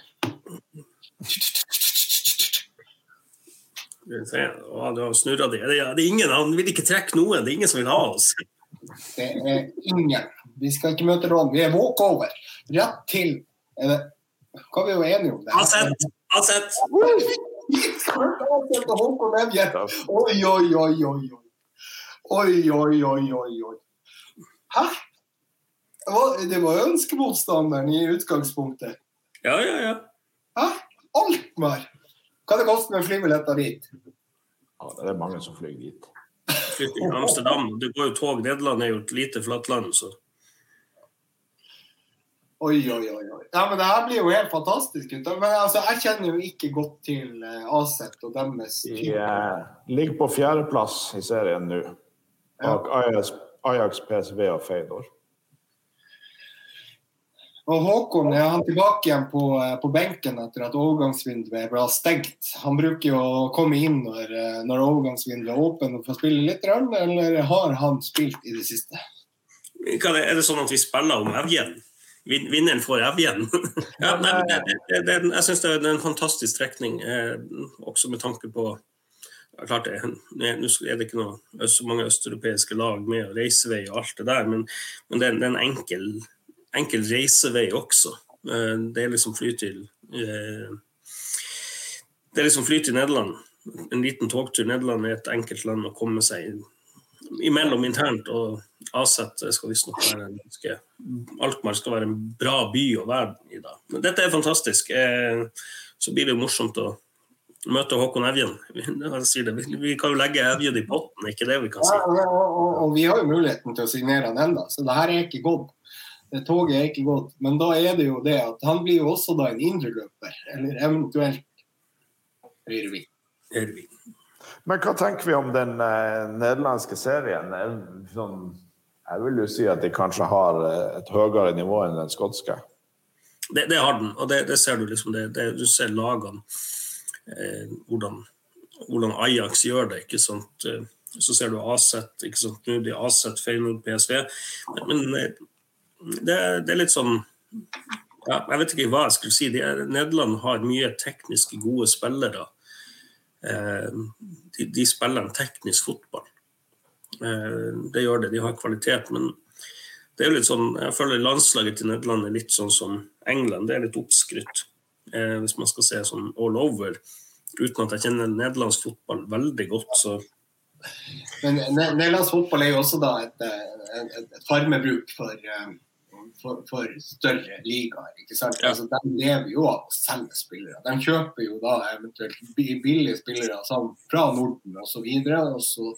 Ja, du har snurra de. Det er ingen, han vil ikke trekke noe. Det er ingen som vil ha oss. Det er ingen. Vi skal ikke møte noen. Vi er walkover. Rett til det, Hva er vi jo enige om? Aset! Aset! [laughs] Oi, oi, oi, oi. Oi, oi, oi, oi, oi. oi. Hæ? Det var ønskemotstanderen i utgangspunktet. Ja, ja, ja. Hæ? Altmar! Hva det koster med flybilletter dit? Ja, det er mange som flyr dit. Flytting Amsterdam. Det går jo tog. Nederland er jo et lite flatland, så Oi, oi, oi. oi. Ja, men Det her blir jo helt fantastisk. Men altså, Jeg kjenner jo ikke godt til uh, Aset og deres De uh, ligger på fjerdeplass i serien nå. Bak. Ajax, Ajax, PSV og Feidor. Og Håkon er han tilbake igjen på, eh, på benken etter at overgangsvinduet ble stengt. Han bruker jo å komme inn når, når overgangsvinduet er åpent og får spille litt, eller har han spilt i det siste? Er det sånn at vi spiller om evjen? Vinneren får evjen. [laughs] ja, nei, det, det, det, jeg syns det er en fantastisk trekning, eh, også med tanke på klart det, Nå er det ikke noe, så mange østeuropeiske lag med og reisevei og alt det der, men, men det, er, en enkel, enkel reisevei også. Eh, det er liksom fly til eh, Det er liksom fly til Nederland. En liten togtur. Nederland er et enkelt land å komme seg imellom internt. og Aset skal visstnok være en ganske Alkmaar skal være en bra by å være i da. Dette er fantastisk. Eh, så blir det morsomt å møte Håkon Evjen. Vi kan jo legge Evjen i potten, ikke det vi kan si? Ja, og, og, og, vi har jo muligheten til å signere han ennå, så det her er ikke gått. Toget er ikke gått. Men da er det jo det at han blir jo også da en indreløper, eller eventuelt høyreving. Men hva tenker vi om den eh, nederlandske serien? Sånn, jeg vil jo si at de kanskje har eh, et høyere nivå enn den skotske. Det, det har den, og det, det ser du liksom. Det, det, du ser lagene, hvordan, hvordan Ajax gjør det. ikke sant? Eh, Så ser du Aset, ikke sant? Nå de Aset, Feyenoord, PSV. Men, eh, det, det er litt sånn ja, Jeg vet ikke hva jeg skulle si. Er, Nederland har mye teknisk gode spillere. Eh, de, de spiller en teknisk fotball. Eh, det gjør det, de har kvalitet. Men det er jo litt sånn, jeg føler landslaget til Nederland er litt sånn som England. Det er litt oppskrytt, eh, hvis man skal se sånn all over. Uten at jeg kjenner nederlandsk fotball veldig godt, så Men nederlandsk fotball er jo også da et, eh, et, et farmebruk for, eh, for, for større ligaer. ikke sant? Ja. Altså, de lever jo av å selge spillere. De kjøper jo da eventuelt billige spillere fra Norden osv. Og, så,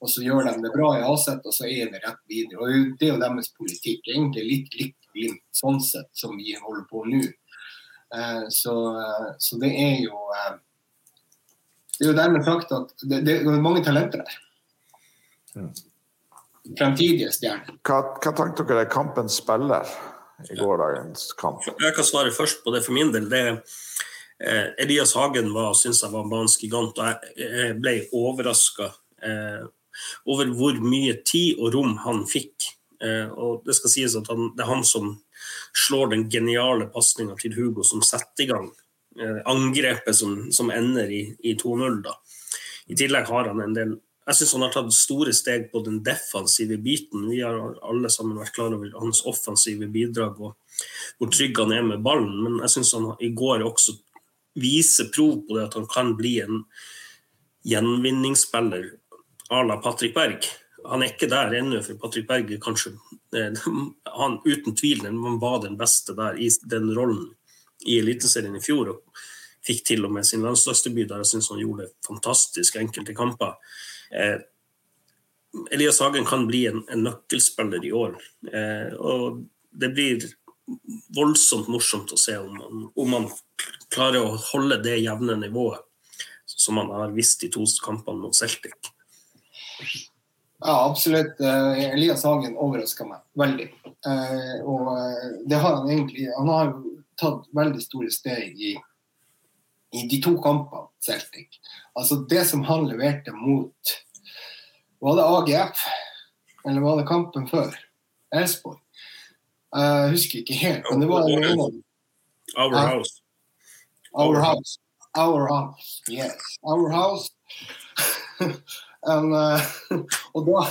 og så gjør de det bra i Aset, og så er det rett videre. Og Det er jo deres politikk. Egentlig litt likt Glimt sånn sett, som vi holder på nå. Eh, så, eh, så det er jo eh, det er jo dermed sagt at det, det er mange talenter der. Mm. Fremtidige stjerner. Hva, hva tenkte dere er kampens spiller i gårsdagens kamp? Jeg kan svare først på det for min del. Det, eh, Elias Hagen var, synes jeg var banens gigant, og jeg, jeg ble overraska eh, over hvor mye tid og rom han fikk. Eh, og det skal sies at han, det er han som slår den geniale pasninga til Hugo, som setter i gang eh, angrepet som, som ender i, i 2-0. da. I tillegg har han en del jeg syns han har tatt store steg på den defensive biten. Vi har alle sammen vært klar over hans offensive bidrag og hvor trygg han er med ballen. Men jeg syns han i går også viser prov på det at han kan bli en gjenvinningsspiller à la Patrick Berg. Han er ikke der ennå, for Patrick Berg er kanskje eh, [laughs] han uten tvil han var den beste der i den rollen i Eliteserien i fjor. og Fikk til og med sin landslagsdebut der jeg syns han gjorde fantastisk enkelte kamper. Eh, Elias Hagen kan bli en, en nøkkelspiller i år. Eh, og det blir voldsomt morsomt å se om han, om han klarer å holde det jevne nivået som han har visst de to kampene mot Celtic. Ja, absolutt. Eh, Elias Hagen overraska meg veldig. Eh, og eh, det har han egentlig Han har jo tatt veldig store steg i, i de to kampene Celtic. Altså det som han leverte mot Var det AGF? Eller var det kampen før? Elsborg. Jeg husker ikke helt, men det var en. Our house. Our house. Our house. Yes. Our house. [laughs] And, eh, [laughs] og da,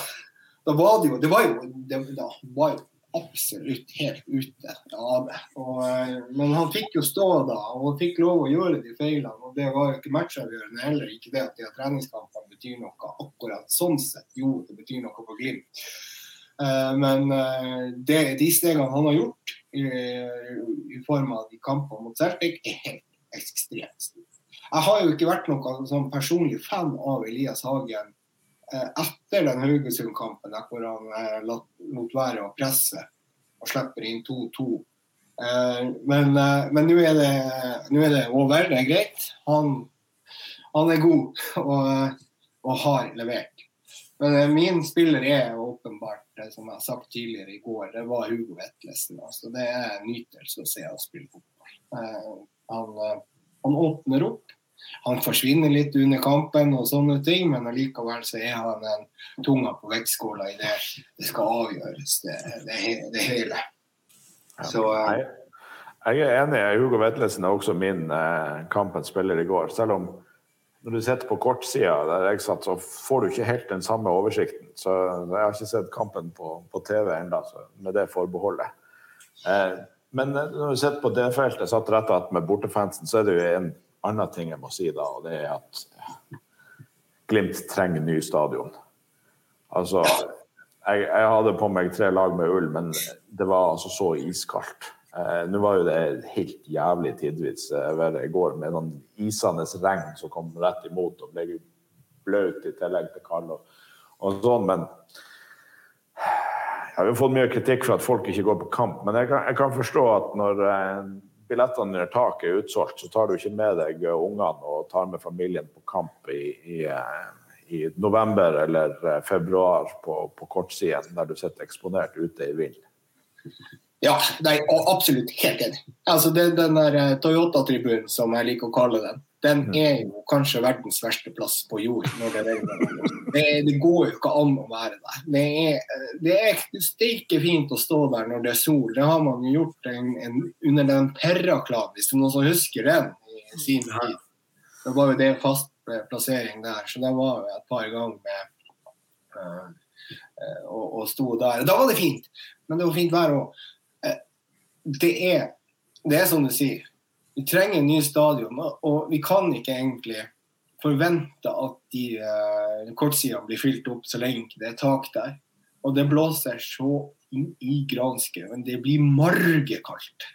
da var det jo Det var jo, det, da var jo absolutt helt ute av det. Og, eh, men han fikk jo stå da, og fikk lov å gjøre de feilene. Og det var jo ikke matchavgjørende heller. Ikke det at de treningskampene betyr noe akkurat sånn sett. Jo, det betyr noe for Glimt. Eh, Men det, de stegene han har gjort i, i form av de kampene mot Celtic, er helt ekstremt store. Jeg har jo ikke vært noen sånn personlig fan av Elias Hagen etter den Haugesund-kampen, hvor han eh, lot, være å presse og slipper inn 2-2. Eh, men eh, nå er, er det over, det er greit. Han, han er god [laughs] og, og har levert. Men eh, min spiller er åpenbart, eh, som jeg har sagt tidligere i går, det var Hugo Vetlesen. Altså, det er en nytelse å se han spille fotball. Eh, han, eh, han åpner opp. Han forsvinner litt under kampen og sånne ting, men allikevel så er han en tunga på vektskåla i det det skal avgjøres, det, det, det hele. Så eh, Jeg, jeg er enig. Hugo Vetlesen er også min eh, kampens spiller i går. Selv om når du sitter på kortsida der jeg satt, så får du ikke helt den samme oversikten. Så jeg har ikke sett kampen på, på TV ennå, med det forbeholdet. Eh, men når du sitter på det feltet, satt rett att med bortefansen, så er det jo en annen ting jeg må si da, og det er at Glimt trenger ny stadion. Altså, jeg, jeg hadde på meg tre lag med ull, men det var altså så iskaldt. Eh, Nå var jo det helt jævlig tidvis eh, i går, med noen isende regn som kom rett imot og ble bløt i tillegg til kald og, og sånn, men har jo fått mye kritikk for at folk ikke går på kamp, men jeg kan, jeg kan forstå at når eh, billettene under taket er utsolgt, så tar du ikke med deg ungene og tar med familien på kamp i, i, eh, i november eller eh, februar på, på kortsiden, der du sitter eksponert ute i vinden. Ja, nei, absolutt helt enig. Altså, den, den der eh, Toyota-tribunen, som jeg liker å kalle den, den mm. er jo kanskje verdens verste plass på jord når det regner. Det, det går jo ikke an å være der. Det er, det er steike fint å stå der når det er sol. Det har man jo gjort en, en, under den Perra-klanen, hvis det er noen som husker den i sin tid. Det var jo det fast plassering der, så det var jo et par ganger med øh, uh, og, og sto der. Da var det fint, men det var fint vær òg. Uh, det er det er som du sier vi trenger en ny stadion, og vi kan ikke egentlig forvente at de uh, kortsidene blir fylt opp så lenge det er tak der. Og det blåser så inn i granskauen. Det blir margekaldt.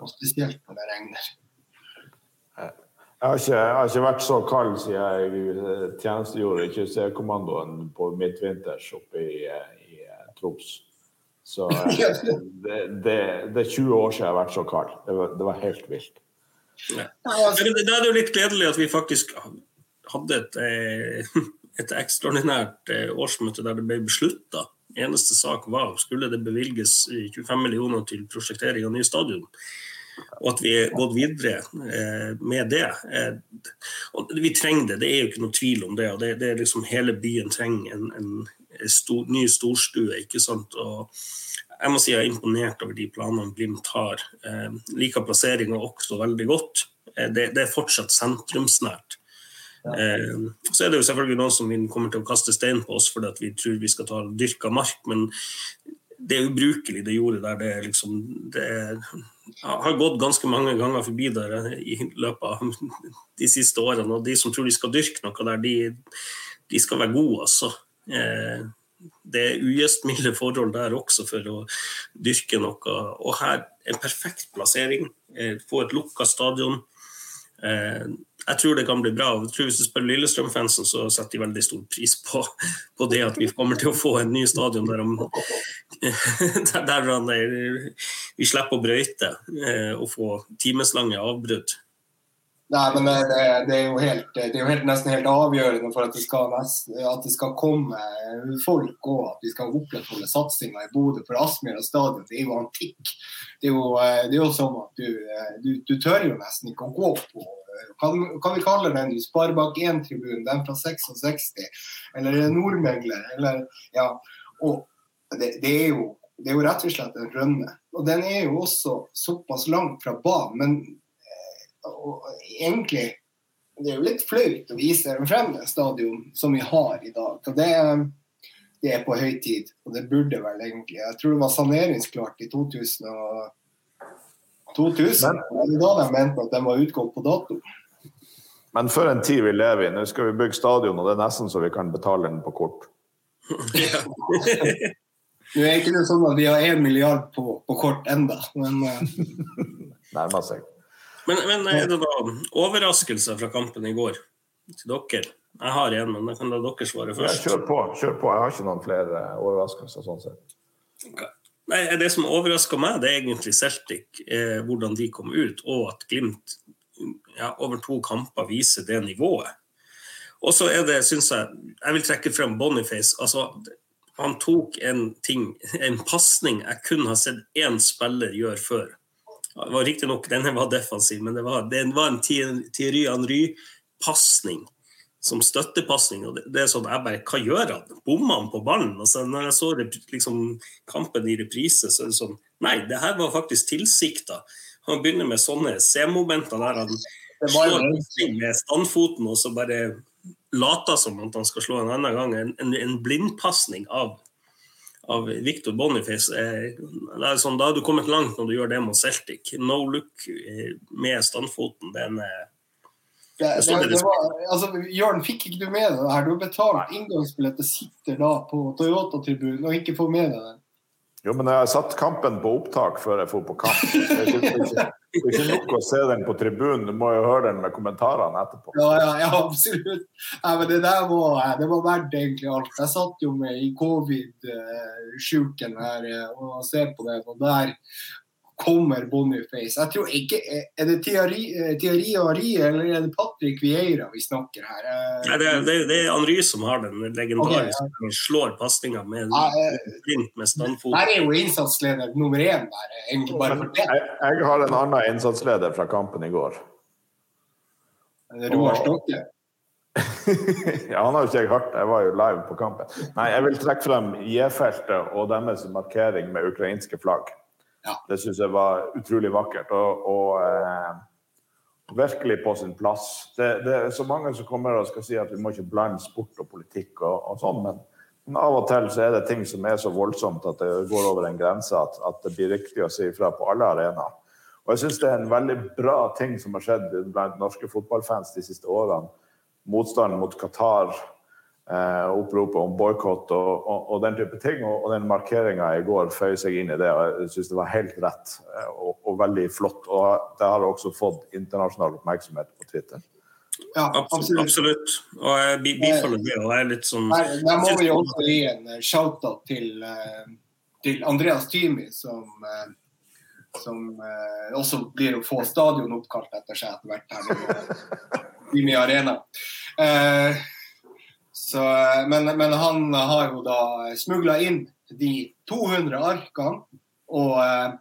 Og spesielt når det regner. Jeg har, ikke, jeg har, ikke, vært så kald siden jeg tjenestegjorde i Kystjegerkommandoen på midtvinters oppe i, eh, i Troms. Så [laughs] det, det, det, er 20 år siden jeg har vært så kald. Det var, det var helt vilt. Ja. Det er jo litt gledelig at vi faktisk hadde et, eh, [laughs] et ekstraordinært eh, årsmøte der det ble beslutta. Eneste sak var skulle det bevilges 25 millioner til prosjektering av ny stadion. Og at vi er gått videre eh, med det. Og vi trenger det, det er jo ikke noe tvil om det. og det, det er liksom Hele byen trenger en, en stor, ny storstue. ikke sant? Og jeg må si jeg er imponert over de planene Glimt har. Eh, liker plasseringa også veldig godt. Eh, det, det, er fortsatt sentrumsnært. Ja. Eh, så er det jo selvfølgelig noen som kommer til å kaste stein på oss fordi vi tror vi skal ta dyrka mark, men det er ubrukelig, det jordet der. Det, liksom, det har gått ganske mange ganger forbi der i løpet av de siste årene. Og de som tror de skal dyrke noe der, de, de skal være gode, altså. Eh, det er ugjestmilde forhold der også for å dyrke noe. Og her en perfekt plassering. Eh, få et lukka stadion. Eh, jeg tror det kan bli bra. Jeg tror Hvis du spør Lillestrøm-fansen, så setter de veldig stor pris på, på, det at vi kommer til å få en ny stadion der, om, [laughs] der, der vi slipper å brøyte eh, og få timeslange avbrudd. Nei, men det, det, er jo helt, det er jo helt, nesten helt avgjørende for at det skal, at det skal komme folk og at vi skal opprettholde satsinga i Bodø. For Aspmyra stadion det er jo antikk. Det er jo, det er jo sånn at du, du, du, tør jo nesten ikke å gå på kan, kan vi kalle den Sparebank 1-tribunen, den fra 66, eller Nordmegler, eller ja. Og det, det, er jo, det er jo rett og slett en rønne. Og den er jo også såpass langt fra banen. men og egentlig det er jo litt flaut å vise frem det stadion som vi har i dag. og det, det, er på høy tid, og det burde vel egentlig Jeg tror det var saneringsklart i 2000. Og 2000 men, da de mente at de var utgått på dato. Men for en tid vi lever i. Nå skal vi bygge stadion, og det er nesten så vi kan betale den på kort. [laughs] Nå er ikke det sånn at vi har én milliard på, på kort enda, men [laughs] Nærmer seg. Men, men er det da overraskelser fra kampen i går til dere? Jeg har en, men da kan da dere svare først. Kjør på. kjør på. Jeg har ikke noen flere overraskelser sånn sett. Nei, Det som overrasker meg, det er egentlig Celtic, eh, hvordan de kom ut, og at Glimt ja, over to kamper viser det nivået. Og så er det, syns jeg Jeg vil trekke frem Boniface. Altså, han tok en ting, en pasning jeg kun har sett én spiller gjøre før. Det var Riktignok denne var defensiv, men det var, det var en Thierry Henry-pasning som støttepasning. og det, det, er sånn, jeg bare, Hva gjør han? Bommer han på ballen? Altså, når jeg så liksom, kampen i reprise, så er det sånn Nei, det her var faktisk tilsikta. Han begynner med sånne C-momenter der han slår med standfoten og så bare later som at han skal slå en annen gang. En, en, en blindpasning av av Victor Boniface. Det er sånn, da har du kommet langt når du gjør det mot Celtic. No look eh, med standfoten. Den er det, det, det var, altså, Jørn, fikk ikke du med deg det her? Du har betalt inngangsbilletter, sitter da på Toyota-tribunen og ikke får med deg det. Jo, men jeg har satt kampen på opptak før jeg får på kamp. Det er ikke nok å se den på tribunen, du må jo høre den med kommentarene etterpå. Ja, ja, ja absolutt. Ja, men det der var, det var verdt egentlig alt. Jeg satt jo med i covid-sjuken her eh, og ser på det, og der kommer Boniface. Jeg tror ikke, Er det Thierry Ari eller er det Patrick Vieira vi snakker her? Eh, Nei, det, er, det er Henry som har den legendariske okay, ja. slår pasninga med blink med standfot. Her er jo innsatsleder nummer én der. egentlig bare for det. Jeg, jeg har en annen innsatsleder fra kampen i går. Roar Stokke? [laughs] ja, han har jo ikke jeg hørt, jeg var jo live på kampen. Nei, jeg vil trekke frem J-feltet og deres markering med ukrainske flagg. Ja. Det syns jeg var utrolig vakkert. og, og eh, virkelig på sin plass. Det, det, er så mange som kommer og skal si at vi må ikke blande sport og politikk og, og sånn, men, men, av og til så er det ting som er så voldsomt at det går over en grense at, at det blir riktig å si ifra på alle arenaer. Og jeg syns det er en veldig bra ting som har skjedd blant norske fotballfans de siste årene. Motstanden mot Qatar oppropet om boikott og, og, og, den type ting. Og, og den markeringa i går føyer seg inn i det. og Jeg syns det var helt rett eh, og, og, veldig flott. Og det har også fått internasjonal oppmerksomhet på Twitter. Ja, absolutt. absolutt. Og jeg bifaller det. og jeg er litt sånn... Der må vi også gi en eh, shout-out til, eh, til, Andreas Thymi som som eh, også blir å få stadion oppkalt etter seg etter hvert her i Arena. Eh, så, men, men, han har jo da smugla inn de 200 arkene og, eh,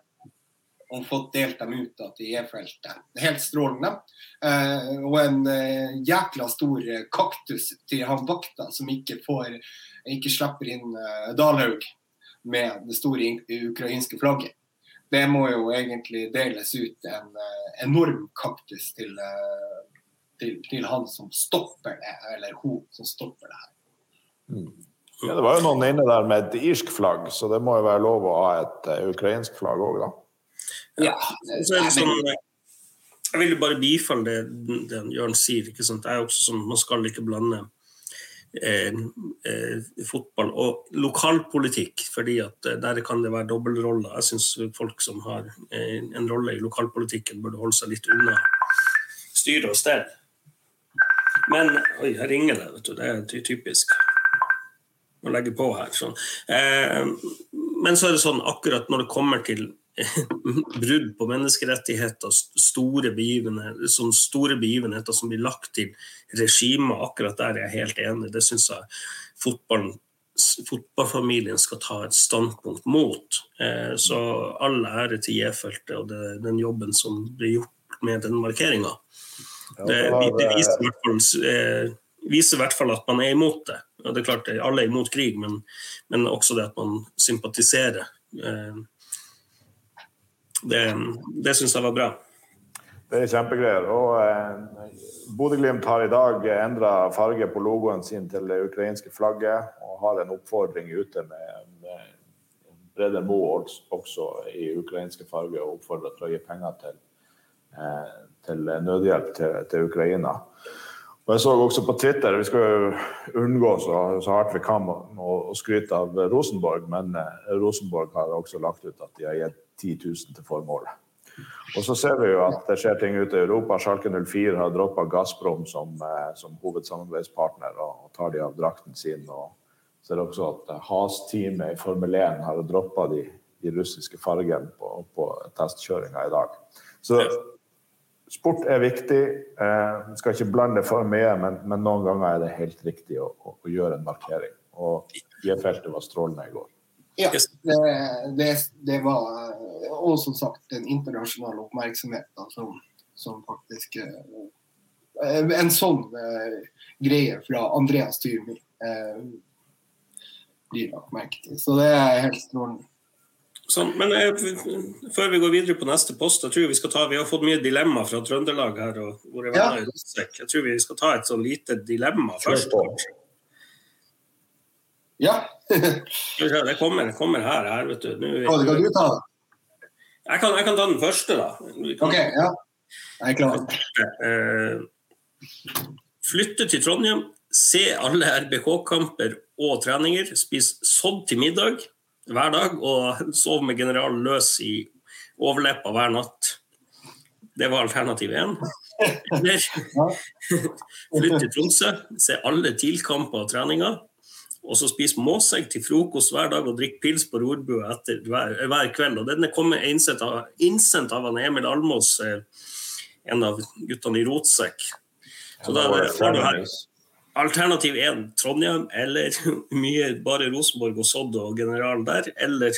og fått delt dem ut da, til E-feltet. Helt strålende. Eh, og en eh, jækla stor kaktus til han vakta, som ikke, får, ikke slipper inn Dalhaug med det store ukrainske flagget. Det må jo egentlig deles ut en enorm kaktus til til, til, han som stopper det, eller hun som stopper det her. Mm. Ja, det var jo noen inne der med et irsk flagg, så det må jo være lov å ha et uh, ukrainsk flagg òg, da. Ja, så er det sånn, jeg vil jo bare bifalle det, det Jørn sier. ikke sant? Det er også sånn, Man skal ikke blande eh, eh, fotball og lokalpolitikk, fordi at eh, der kan det være dobbeltroller. Jeg syns folk som har eh, en rolle i lokalpolitikken, burde holde seg litt unna styre og sted. Men Oi, her ringer det. vet du, Det er typisk. Å legge på her. Sånn. Eh, men så er det sånn akkurat når det kommer til [laughs] brudd på menneskerettigheter, store begivenheter, sånn store begivenheter som blir lagt til regimet, akkurat der er jeg helt enig. Det syns jeg fotballen fotballfamilien skal ta et standpunkt mot. Eh, så all ære til J-feltet og den jobben som blir gjort med den markeringa. Det, viser, i fall, eh, viser, i hvert fall, at man er imot det. Og det er klart Alle er imot krig, men, men også det at man sympatiserer. Eh, det, det syns jeg var bra. Det er kjempegreier. Og eh, Bodø-Glimt har i dag endra farge på logoen sin til det ukrainske flagget, og har en oppfordring ute med, med Brede Moe også i ukrainske farger, og oppfordrer til å gi penger til Eh, til nødhjelp til, til, Ukraina. Og Jeg så også på Twitter, Vi skal jo unngå så, så hardt vi kan å, skryte av Rosenborg, men eh, Rosenborg har også lagt ut at de har gitt 10 000 til formålet. Og så ser vi jo at det skjer ting ute i Europa. Schalke 04 har droppa Gazprom som, eh, som hovedsamarbeidspartner og, tar de av drakten sin. og ser også at Has-teamet i Formel 1 har droppa de, de, russiske fargene på, på testkjøringa i dag. Så sport er viktig. Eh, skal ikke blande for mye, men, men, noen ganger er det helt riktig å, å, å gjøre en markering. Og J-feltet var strålende i går. Ja, det, det, det var og som sagt den internasjonale oppmerksomheten som, som faktisk eh, En sånn eh, greie fra Andreas Tyrmi eh, blir lagt merke til. Så det er helt strålende. Sånn, men jeg, før vi går videre på neste post, jeg tror vi skal ta, vi har fått mye dilemma fra Trøndelag her. Og, jeg, ja. jeg tror vi skal ta et sånn lite dilemma først. Ja. [laughs] det kommer, kommer, her, her, vet du. Nå, kan du ta den? Jeg kan, jeg kan, ta den første, da. Kan, ok, ja. Jeg er klar. Uh, flytte til Trondheim, se alle RBK-kamper og treninger, spise sodd til middag hver dag og sov med generalen løs i overleppa hver natt. Det var alternativ én. Flytte til Tromsø, se alle TIL-kamper og treninger. Og så spise måsegg til frokost hver dag og drikke pils på rorbua hver, hver, kveld. Og Denne kom innsendt av, innsendt av Emil Almås, eh, en av guttene i Rotsekk. Så da har du her alternativ én Trondheim, eller [laughs] mye bare Rosenborg og Sodd og general der. Eller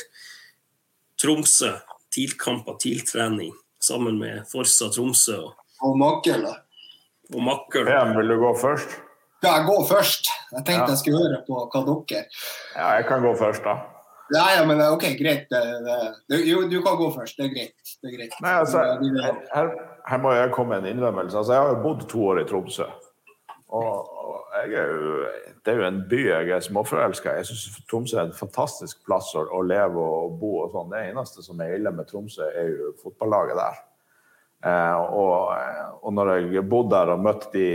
Tromsø. TIL-kamper, TIL-trening sammen med Forsa Tromsø. Og Makkel. Og Makkel. Ja, vil du gå først? Ja, jeg går først. Jeg tenkte ja. jeg skulle høre på hva dere Ja, jeg kan gå først, da. Ja, ja, men OK, greit. Jo, du kan gå først. Det er greit. Det er greit. Nei, altså, her, her, må jeg komme med en innrømmelse. Altså, jeg har jo bodd to år i Tromsø. Og, og er jo, det er jo en by jeg er småforelska i. Jeg syns Tromsø er en fantastisk plass å, å leve og bo og sånn. Det eneste som er ille med Tromsø, er jo fotballaget der. Eh, og, og, når jeg bodde der og møtte de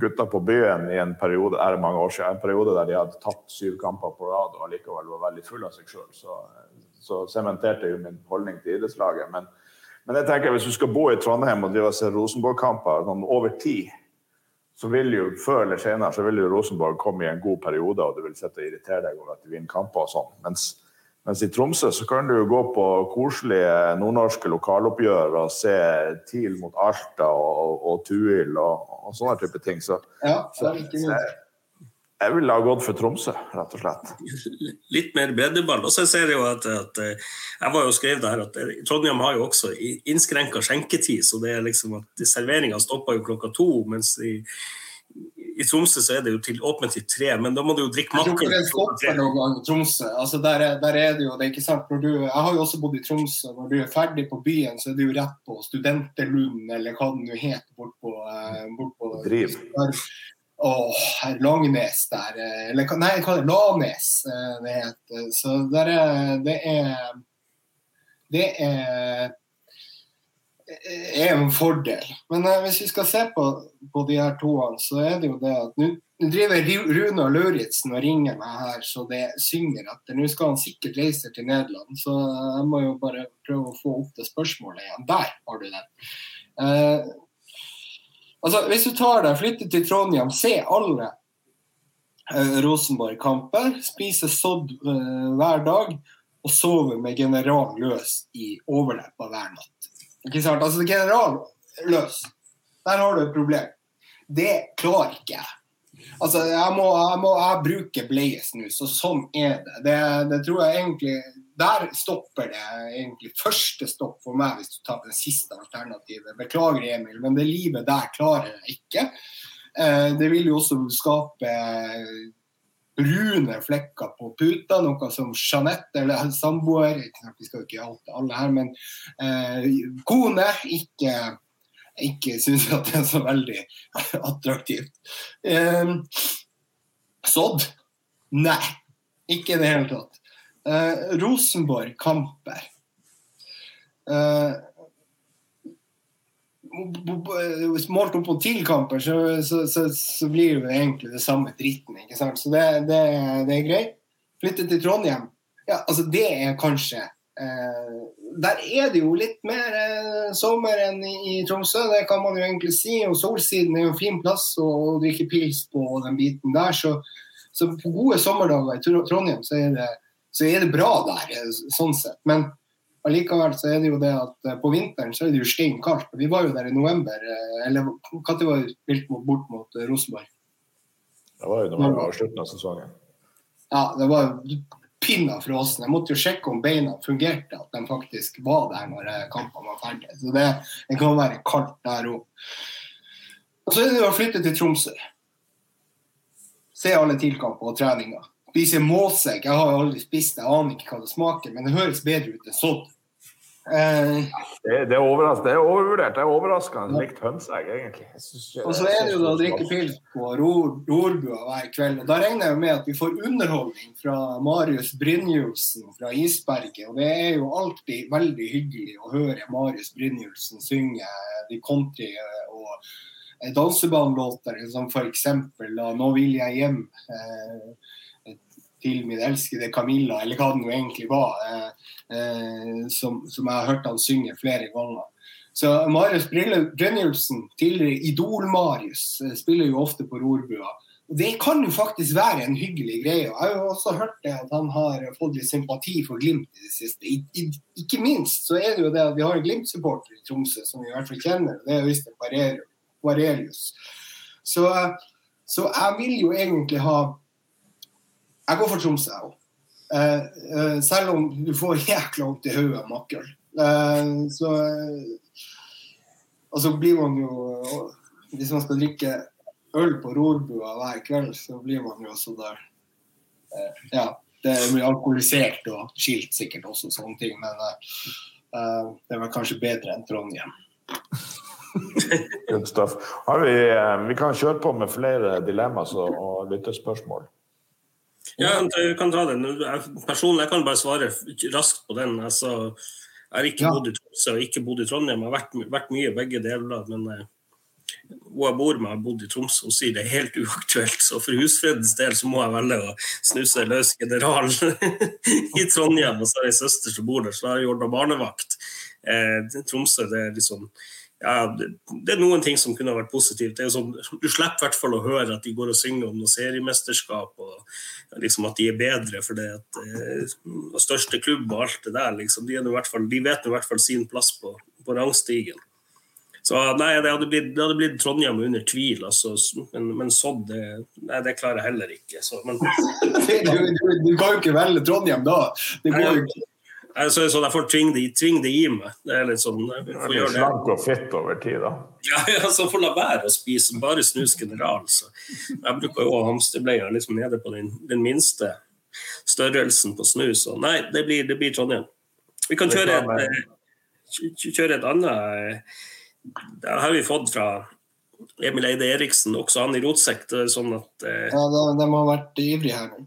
gutta på byen i en periode er det mange år siden, en periode der de hadde tatt syv kamper på rad og likevel var veldig full av seg sjøl, så, så sementerte jeg jo min holdning til idrettslaget. Men, men, jeg tenker hvis du skal bo i Trondheim og drive og se Rosenborg-kamper sånn over tid, så vil jo før eller senere så vil jo Rosenborg komme i en god periode, og du vil sitte og irritere deg over at de vinner kamper og sånn. Mens mens i Tromsø så kan du jo gå på koselige nordnorske lokaloppgjør og se TIL mot Alta og, og, og Tuil og, og, sånne type ting. Så, ja, så jeg, ville ha gått for Tromsø, rett og slett. [laughs] Litt mer breddeball. Og så ser jeg jo at, at, eh, Jeg var jo skrevet der at eh, Trondheim har jo også innskrenka skjenketid, så det er liksom at serveringa stopper jo klokka to. mens i i Tromsø så er det jo til åpent til tre, men da må du jo drikke makke. Jeg tror ikke det noen gang i Tromsø. Altså der, er, der er det jo, det er ikke sant, når du, Jeg har jo også bodd i Tromsø. Når du er ferdig på byen, så er det jo rett på Studenterlund, eller hva det nå heter, bort på, eh, bort på Driv. Åh, herr Langnes der. Eh, eller nei, hva er det? Lanes eh, det heter. Så der er Det er Det er er en fordel. Men eh, hvis vi skal se på, på de her toene, så er det jo det at nå driver Rune og Lauritzen og ringer meg her så det synger etter. Nå skal han sikkert reise til Nederland, så jeg må jo bare prøve å få opp det spørsmålet igjen. Der har du den. Uh, altså, hvis du tar deg, flytter til Trondheim, se alle uh, Rosenborg-kamper, spiser sodd hver dag og sover med general løs i overleppa hver natt. Ikke sant? Altså, general løs. Der har du et problem. Det klarer ikke jeg. Altså, jeg må, jeg må jeg bruker bleiesnus, og sånn er det. det. det. tror jeg egentlig Der stopper det egentlig første stopp for meg, hvis du tar det siste alternativet. Beklager, Emil, men det livet der klarer jeg ikke. Eh, det vil jo også skape brune flekker på puta, noe som Jeanette, eller samboer Vi skal jo ikke oute alle her, men eh, kone ikke, ikke syns at det er så veldig [laughs] attraktivt. Eh, Sodd? Nei, ikke i det hele tatt. Eh, Rosenborg-kamper. Eh, målt opp på TIL-kamper, så, så, så, så, blir det egentlig det samme dritten. ikke sant? Så det, det, det er greit. Flytte til Trondheim, ja, altså det er kanskje eh, Der er det jo litt mer eh, sommer enn i, i, Tromsø, det kan man jo egentlig si. Og Solsiden er jo en fin plass å, drikke pils på den biten der. Så på gode sommerdager i Trondheim så er det, så er det bra der, eh, sånn sett. Men Allikevel så er det jo det at eh, på vinteren så er det jo stein kaldt. Vi var jo der i november. Eh, eller når var vi spilt bort mot Rosenborg? Det var jo når det var slutten av sesongen. Ja, det var pinna frossen. Jeg måtte jo sjekke om beina fungerte, at de faktisk var der når kampene var ferdige. Så det, det kan være kaldt der òg. Og så er det jo å flytte til Tromsø. Se alle tilkamper og treninger. Spise målsekk. Jeg har aldri spist det, jeg aner ikke hva det smaker, men det høres bedre ut enn sånn. Eh, det, det, er det, er overvurdert. Det er overraskende likt hønseegg, egentlig. og så er det jo da å drikke pils på rorbua hver kveld. og Da regner jeg med at vi får underholdning fra Marius Brynjulsen fra Isberget. Og det er jo alltid veldig hyggelig å høre Marius Brynjulsen synge de country- og dansebanelåter, som f.eks. 'Nå vil jeg hjem'. Eh, til min elskede Camilla, eller hva det nå egentlig var, eh, eh, som, som, jeg har hørt han synge flere ganger. Så Marius Brynjulfsen, tidligere Idol-Marius, spiller jo ofte på rorbua. Og Det kan jo faktisk være en hyggelig greie. Jeg har jo også hørt det at han har fått litt sympati for Glimt i det siste. I, i, ikke minst så er det jo det at vi har en Glimt-supporter i Tromsø som vi i hvert fall kjenner. Det er Øystein Varelius. Så, så, jeg vil jo egentlig ha Jeg går for Tromsø, jeg òg. Eh, eh, selv om du får jækla vondt i hodet av makkøl. Eh, så Og så blir man jo Hvis man skal drikke øl på rorbua hver kveld, så blir man jo også der eh, Ja, det blir alkoholisert og skilt sikkert også, sånne ting. Men det er vel kanskje bedre enn Trondheim. Good stuff. Vi, vi, kan kjøre på med flere dilemmaer og lyttespørsmål. Ja, jeg kan ta den. Personlig jeg kan bare svare raskt på den. Altså, jeg har ikke ja. bodd i Tromsø og ikke bodd i Trondheim. Jeg har vært, vært mye begge deler. men hun jeg bor med, har bodd i Tromsø, og sier det er helt [laughs] uaktuelt. Så for husfredens del så må jeg velge å snuse løs general [laughs] i Trondheim. Og så har jeg ei søster som bor der, så har jeg ordna barnevakt. Eh, Tromsø det er liksom ja, det, er noen ting som kunne vært positivt. Sånn, du slipper i hvert fall å høre at de går og synger om noe seriemesterskap, og liksom at de er bedre for det at eh, største klubb og alt det der. Liksom, de, fall, de vet i hvert fall sin plass på, på rangstigen. Så nei, det hadde blitt, det hadde blitt Trondheim under tvil, altså. Men, men sånn, det, nei, det klarer jeg heller ikke. Så, men... [laughs] du, du, du, kan jo ikke velge Trondheim da. Det går jo ikke. Jeg, så, derfor tving det, tving det, i meg. Det er litt sånn jeg får gjøre det. Slank og fett over tid, da. Ja, ja så får la være å spise bare snus general. Så. Jeg bruker jo å ha hamsterbleier liksom nede på den, den, minste størrelsen på snus. Og nei, det blir, det blir Trondheim. Vi kan kjøre et, eh, kjøre et annet det har vi fått fra Emil Eide Eriksen, også han i rotsekk. Sånn at, eh, ja, de har vært ivrige her nå.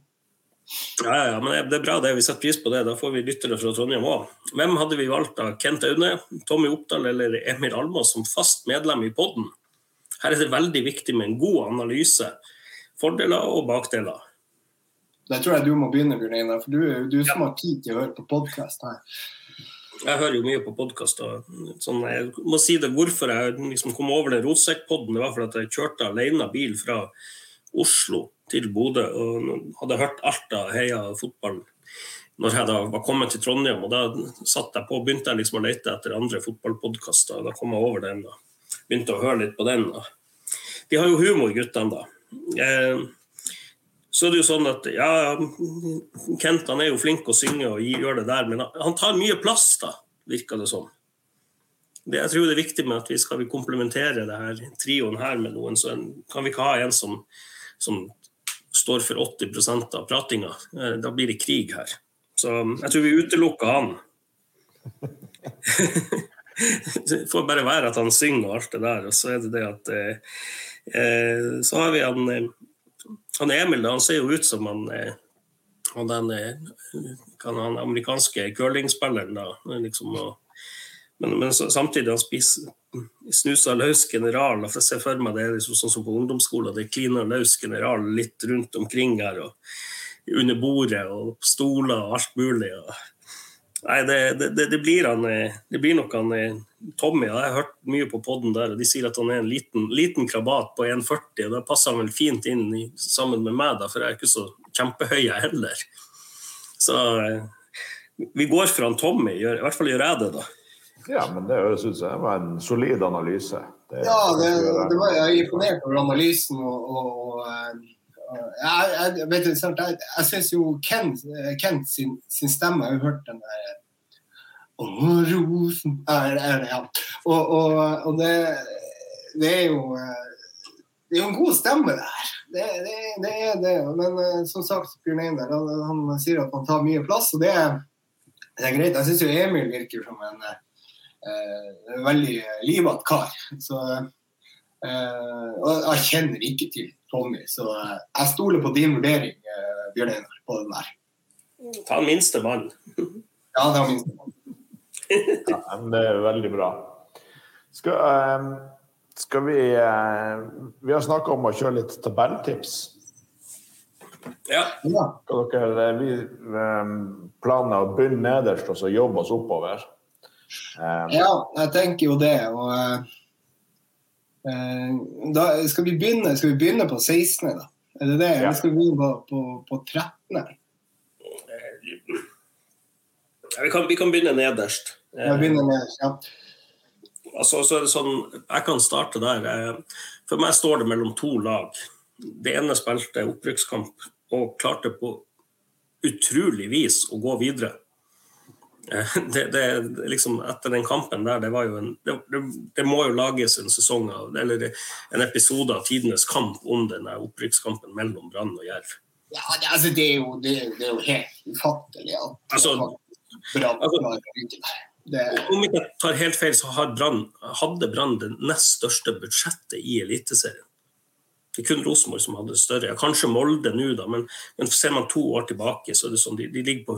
Ja, ja, men det er bra det. Vi setter pris på det. Da får vi lyttere fra Trondheim òg. Hvem hadde vi valgt da? Kent Aune, Tommy Oppdal eller Emil Almås som fast medlem i podden? Her er det veldig viktig med en god analyse. Fordeler og bakdeler. Det tror jeg du må begynne, Bjørn Einar, for du er jo du som har tid til å høre på podkast her. Jeg hører jo mye på podkast. Sånn, jeg må si det hvorfor jeg liksom kom over den rotsekkpodden. Det var fordi jeg kjørte alene bil fra Oslo til Bodø og hadde hørt alt av heia fotball når jeg da var kommet til Trondheim. og Da satt jeg på, begynte jeg liksom å lete etter andre fotballpodkaster. Da kom jeg over den og begynte å høre litt på den. De har jo humor, guttene. da. Eh, så er det jo sånn at ja, Kent han er jo flink å synge og gjør det der, men han tar mye plass, da, virker det som. Det, jeg tror det er viktig med at vi skal vi komplementere det her trioen her med noen, så kan vi ikke ha en som, som står for 80% av pratinga. Eh, da blir det krig her. Så jeg tror vi utelukker han. [laughs] det får bare være at han synger og alt det der. Og så er det det at eh, eh Så har vi han eh, han Emil han ser jo ut som han, eh, han den kan han amerikanske curlingspilleren. da, liksom, men, men, samtidig han spiser snusa løs general. for Jeg ser for meg det er liksom sånn som på ungdomsskolen, det kliner løs general litt rundt omkring her. og Under bordet og på stoler og alt mulig. og Nei, det, det, det, blir han, eh, det blir nok han eh, Tommy. Jeg har hørt mye på poden der, og de sier at han er en liten, liten krabat på 1,40. og Da passer han vel fint inn i, sammen med meg, da, for jeg er ikke så kjempehøy jeg heller. Så eh, vi går for han Tommy, i hvert fall gjør jeg det, da. Ja, men det som det var en solid analyse. Det, ja, det, det var, jeg er imponert over analysen og, og, og jeg, jeg, vet du, jeg, jeg syns jo Kent, Kent sin, sin, stemme Jeg har hørt den der Å, rosen er, er det, ja. Og, og, det, det, er jo Det er jo en god stemme, det her. Det, det, det er det. Men eh, som sagt, Bjørn Einar han, han, sier at man tar mye plass, og det, det er greit. Jeg syns jo Emil virker som en uh, veldig livatt kar. Så, eh, og jeg kjenner ikke til Tommy. Så eh, jeg stoler på din vurdering, eh, Bjørn Einar, på den der. Ta den minste mannen. ja, det var minste mann. ja, det er veldig bra. Skal, um, skal vi uh, Vi har snakka om å kjøre litt tabelltips. Ja. ja. Dere, vi um, planer å begynne nederst og så jobbe oss oppover. Um, Ja, jeg tenker jo det. Og uh, da skal vi begynne Skal vi begynne på 16., da? Er det det? Ja. Eller skal vi begynne på, på, på 13.? Ja, vi, kan, vi kan begynne nederst. Jeg begynner nederst, ja. Altså, så er det sånn, jeg kan starte der. Eh, For meg står det mellom to lag. Det ene spilte opprykkskamp og klarte på utrolig vis å gå videre. [laughs] Det, det, liksom, etter den kampen der, det var jo en Det, det, må jo lages en sesong av, eller en episode av tidenes kamp om den der opprykkskampen mellom Brann og Jerv. ja det, altså, det, er jo, det, det er jo helt ufattelig at Altså- Brann altså- klarer å. Det, Om ikke tar helt feil, så Brann, hadde Brann det nest største budsjettet i Eliteserien. Det er kun Rosenborg som hadde større. Kanskje Molde nå, da, men, men ser man to år tilbake, så er det sånn de, de ligger på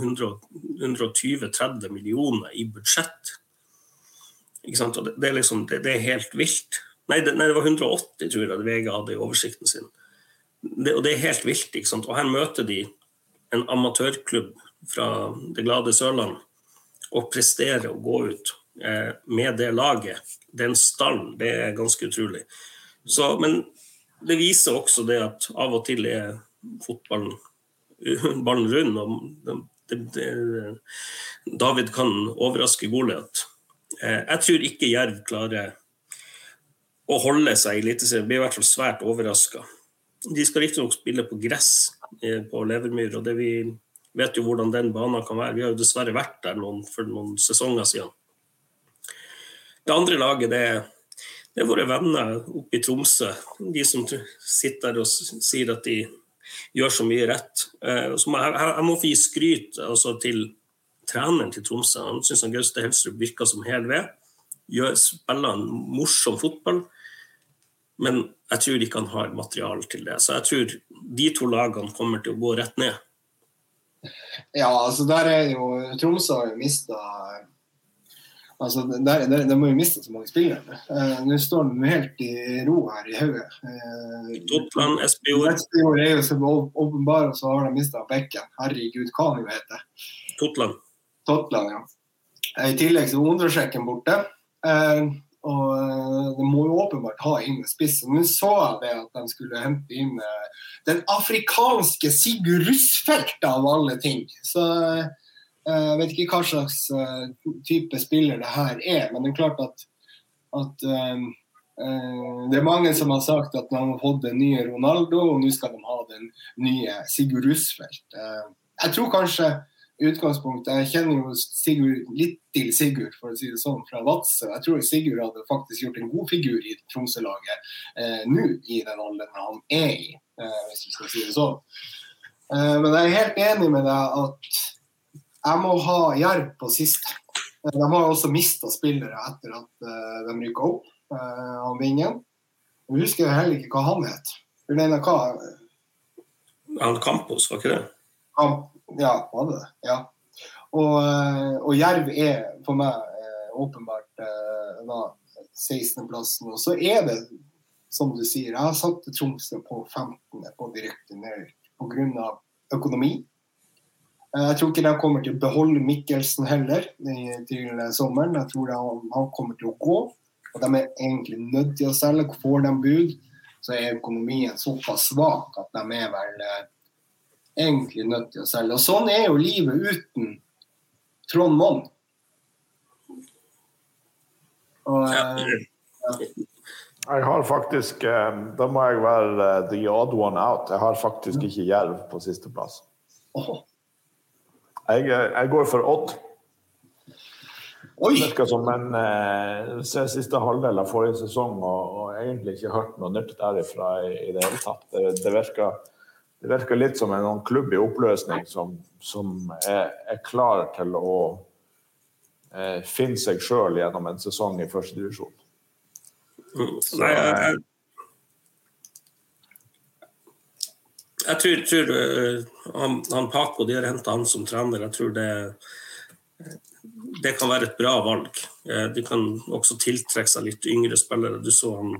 120-30 millioner i budsjett. Ikke sant? Og det, det, er liksom, det, det er helt vilt. Nei det, nei, det var 180, tror jeg, VG hadde i oversikten sin. Og det er helt vilt. ikke sant? Og her møter de en amatørklubb fra det glade Sørland og prestere å gå ut eh, med det laget, den stallen, det er ganske utrolig. Så, men det viser også det at av og til er fotballen [laughs] ballen rund. og det, det, David kan overraske Goliat. Eh, jeg tror ikke Jerv klarer å holde seg i Eliteserien. Blir i hvert fall svært overraska. De skal riktignok spille på gress eh, på Levermyr, og det vi vet jo hvordan den banen kan være. Vi har jo dessverre vært der noen, for noen sesonger siden. Det andre laget det er, det er våre venner oppe i Tromsø. De som sitter der og sier at de gjør så mye rett. Eh, så jeg, må få gi skryt altså, til treneren til Tromsø. Han syns Gaute Helstrup virker som hel ved. Spiller en morsom fotball. Men jeg tror ikke han har materiale til det. Så jeg tror de to lagene kommer til å gå rett ned. Ja, altså der er jo Tromsø har jo mista Altså, der, der, de har jo mista så mange spillere. Eh, Nå står de helt i ro her i hodet. Eh, Totland, Espejord, Vestfjord er jo så åp- åpenbar, og så har de mista bekken. Herregud, hva han heter. Totland. Totland, ja. Eh, I tillegg så er Ondresjekken borte. Eh, og de må jo åpenbart ha inn en spiss. Nå så jeg det at de skulle hente inn den afrikanske Sigurd Russfeldt av alle ting. Så eh, jeg vet ikke hva slags eh, type spiller det her er, men det er klart at, at eh, eh, det er mange som har sagt at de har fått den nye Ronaldo, og nå skal de ha den nye Sigurd Russfeldt. Uh, jeg tror kanskje i utgangspunktet Jeg kjenner jo Sigurd, litt til Sigurd, for å si det sånn, fra Vadsø. Jeg tror Sigurd hadde faktisk gjort en god figur i Tromsø-laget uh, nå, i den alderen han er i, eh, hvis vi skal si det sånn. Eh, men jeg er helt enig med deg at jeg må ha Jerv på siste. Eh, De har også mista spillere etter at eh, de rykka opp, av han Vingen. Jeg husker heller ikke hva han het. For den er hva Han Campos, var ikke det? Kamp, ja, var det det? Ja. Og, eh, og Jerv er for meg eh, åpenbart eh, da 16.-plassen. Og så er det, som du sier, jeg har satt Tromsø på 15. på direkte ned pga. økonomi. Eh, Jeg tror ikke de kommer til å beholde Mikkelsen heller til eh, sommeren. Jeg tror han, han kommer til å gå. Og de er egentlig nødt til å selge. Får de bud, så er økonomien såpass svak at de er vel eh, egentlig nødt til å selge. Og sånn er jo livet uten Trond Monn. Jeg har faktisk Da må jeg være the odd one out. Jeg har faktisk ikke Jerv på sisteplass. åh, Jeg, eh, jeg går for Odd. oi! Virker som en eh, siste halvdel av forrige sesong og, og egentlig ikke hørt noe nytt derifra i, i det hele tatt. Det, det, virker, det virker litt som en sånn klubb i oppløsning som, som er, er klar til å eh, finne seg sjøl gjennom en sesong i førstedivisjon. Mm. Nei, jeg, jeg, jeg tror, tror eh, han, han Paco, de har henta han som trener. Jeg tror det, det kan være et bra valg. Eh, De kan også tiltrekke seg litt yngre spillere. Du så han,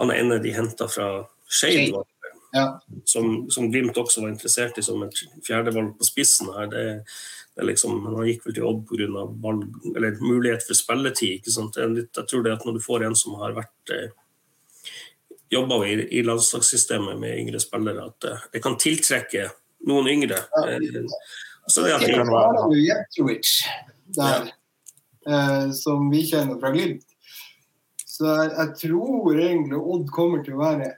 han en av de henta fra Skeid, var Ja. som, som Glimt også var interessert i som et fjerdevalg på spissen her. Det, Liksom, han gikk vel til Odd pga. mulighet for spilletid. Jeg tror det at Når du får en som har vært eh, vi i, i landslagssystemet med yngre spillere, at eh, det kan tiltrekke noen yngre. Eh, så det, kan være Jetrovic der, eh, som vi kjenner fra Glimt. Så jeg, jeg, tror egentlig Odd kommer til å være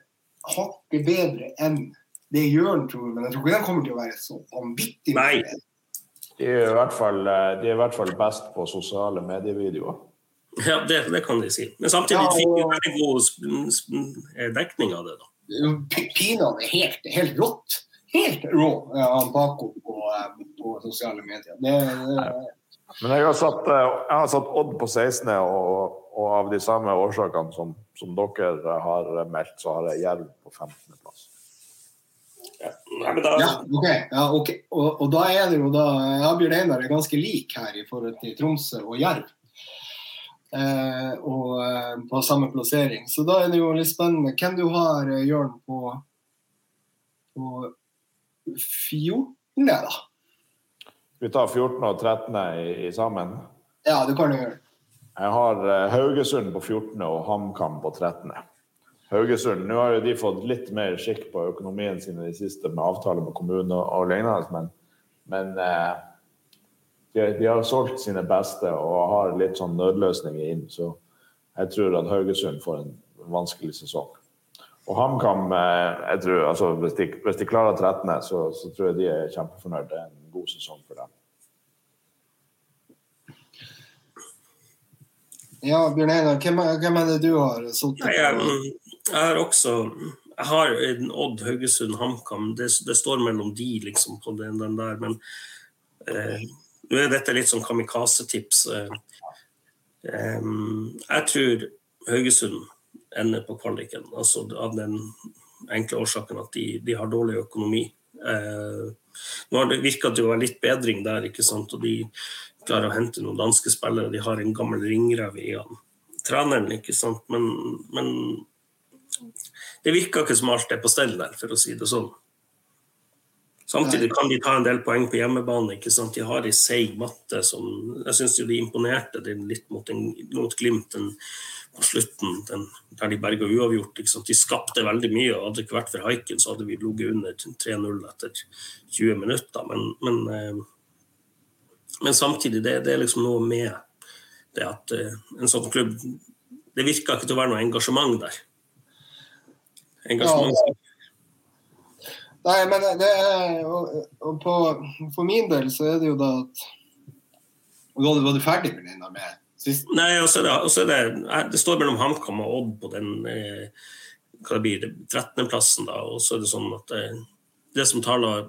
hakket bedre enn det Jørn tror, men jeg tror ikke han kommer til å være så vanvittig bedre. De er, i hvert fall, eh, de er i hvert fall best på sosiale medievideoer. Ja, det, det, kan de si. Men samtidig ja, og... fikk vi veldig god dekning av det. da. Pinadø er helt, helt rått. Helt rå, han Paco på, eh, på, sosiale medier. Det, det... Men jeg har, satt, eh, jeg har satt Odd på 16., og, og, av de samme årsakene som, som, dere har meldt, så har jeg Jerv på 15.-plass. Ja, da... ja, ok. ja, okay. Og, og, da er det jo da Bjørn Einar er ganske lik her i forhold til Tromsø og Jerv. Eh, og eh, på samme plassering. Så da er det jo litt spennende. Hvem du har, eh, Jørn, på, på 14., da? Vi tar 14. og 13. i, i sammen? Ja, det kan du gjøre. Jeg har Haugesund på 14. og HamKam på 13. Haugesund. Nå har jo de fått litt mer skikk på økonomien sin i det siste med avtaler med kommune og lignende, men, men eh, de, de, har solgt sine beste og har litt sånn nødløsninger inn. Så jeg tror at Haugesund får en vanskelig sesong. Og HamKam, eh, jeg tror, altså, hvis, de, hvis de klarer 13., så, så, tror jeg de er kjempefornøyd. Det er en god sesong for dem. Ja, Bjørn Einar, hvem, hvem, er det du har sittet på? Jeg har også jeg har en Odd, Haugesund, HamKam. Det, det, står mellom de liksom på den, den der, men eh, nå er dette litt sånn kamikaze-tips. Eh, eh, jeg tror Haugesund ender på kvaliken, altså av den enkle årsaken at de, de har dårlig økonomi. Eh, nå har det virka til å være litt bedring der, ikke sant? og de klarer å hente noen danske spillere. De har en gammel ringrev i han. treneren, ikke sant. Men, men det virker ikke som alt er på stell der, for å si det sånn. Samtidig kan de ta en del poeng på hjemmebane. ikke sant? De har ei seig matte som Jeg syns de imponerte det litt mot, en, mot Glimt den, på slutten, den, der de berga uavgjort. ikke sant? De skapte veldig mye. og Hadde det ikke vært for haiken, så hadde vi ligget under 3-0 etter 20 minutter. Men, men, eh, men samtidig, det, det, er liksom noe med det at eh, en sånn klubb Det virker ikke til å være noe engasjement der engasjement. Nei, men det er og, og på, For min del så er det jo da at Var du ferdig med den med sist? Nei, og så er det, det står mellom HamKam og Odd på den eh, hva det blir, 13.-plassen. da, og så er Det sånn at det, eh, det som taler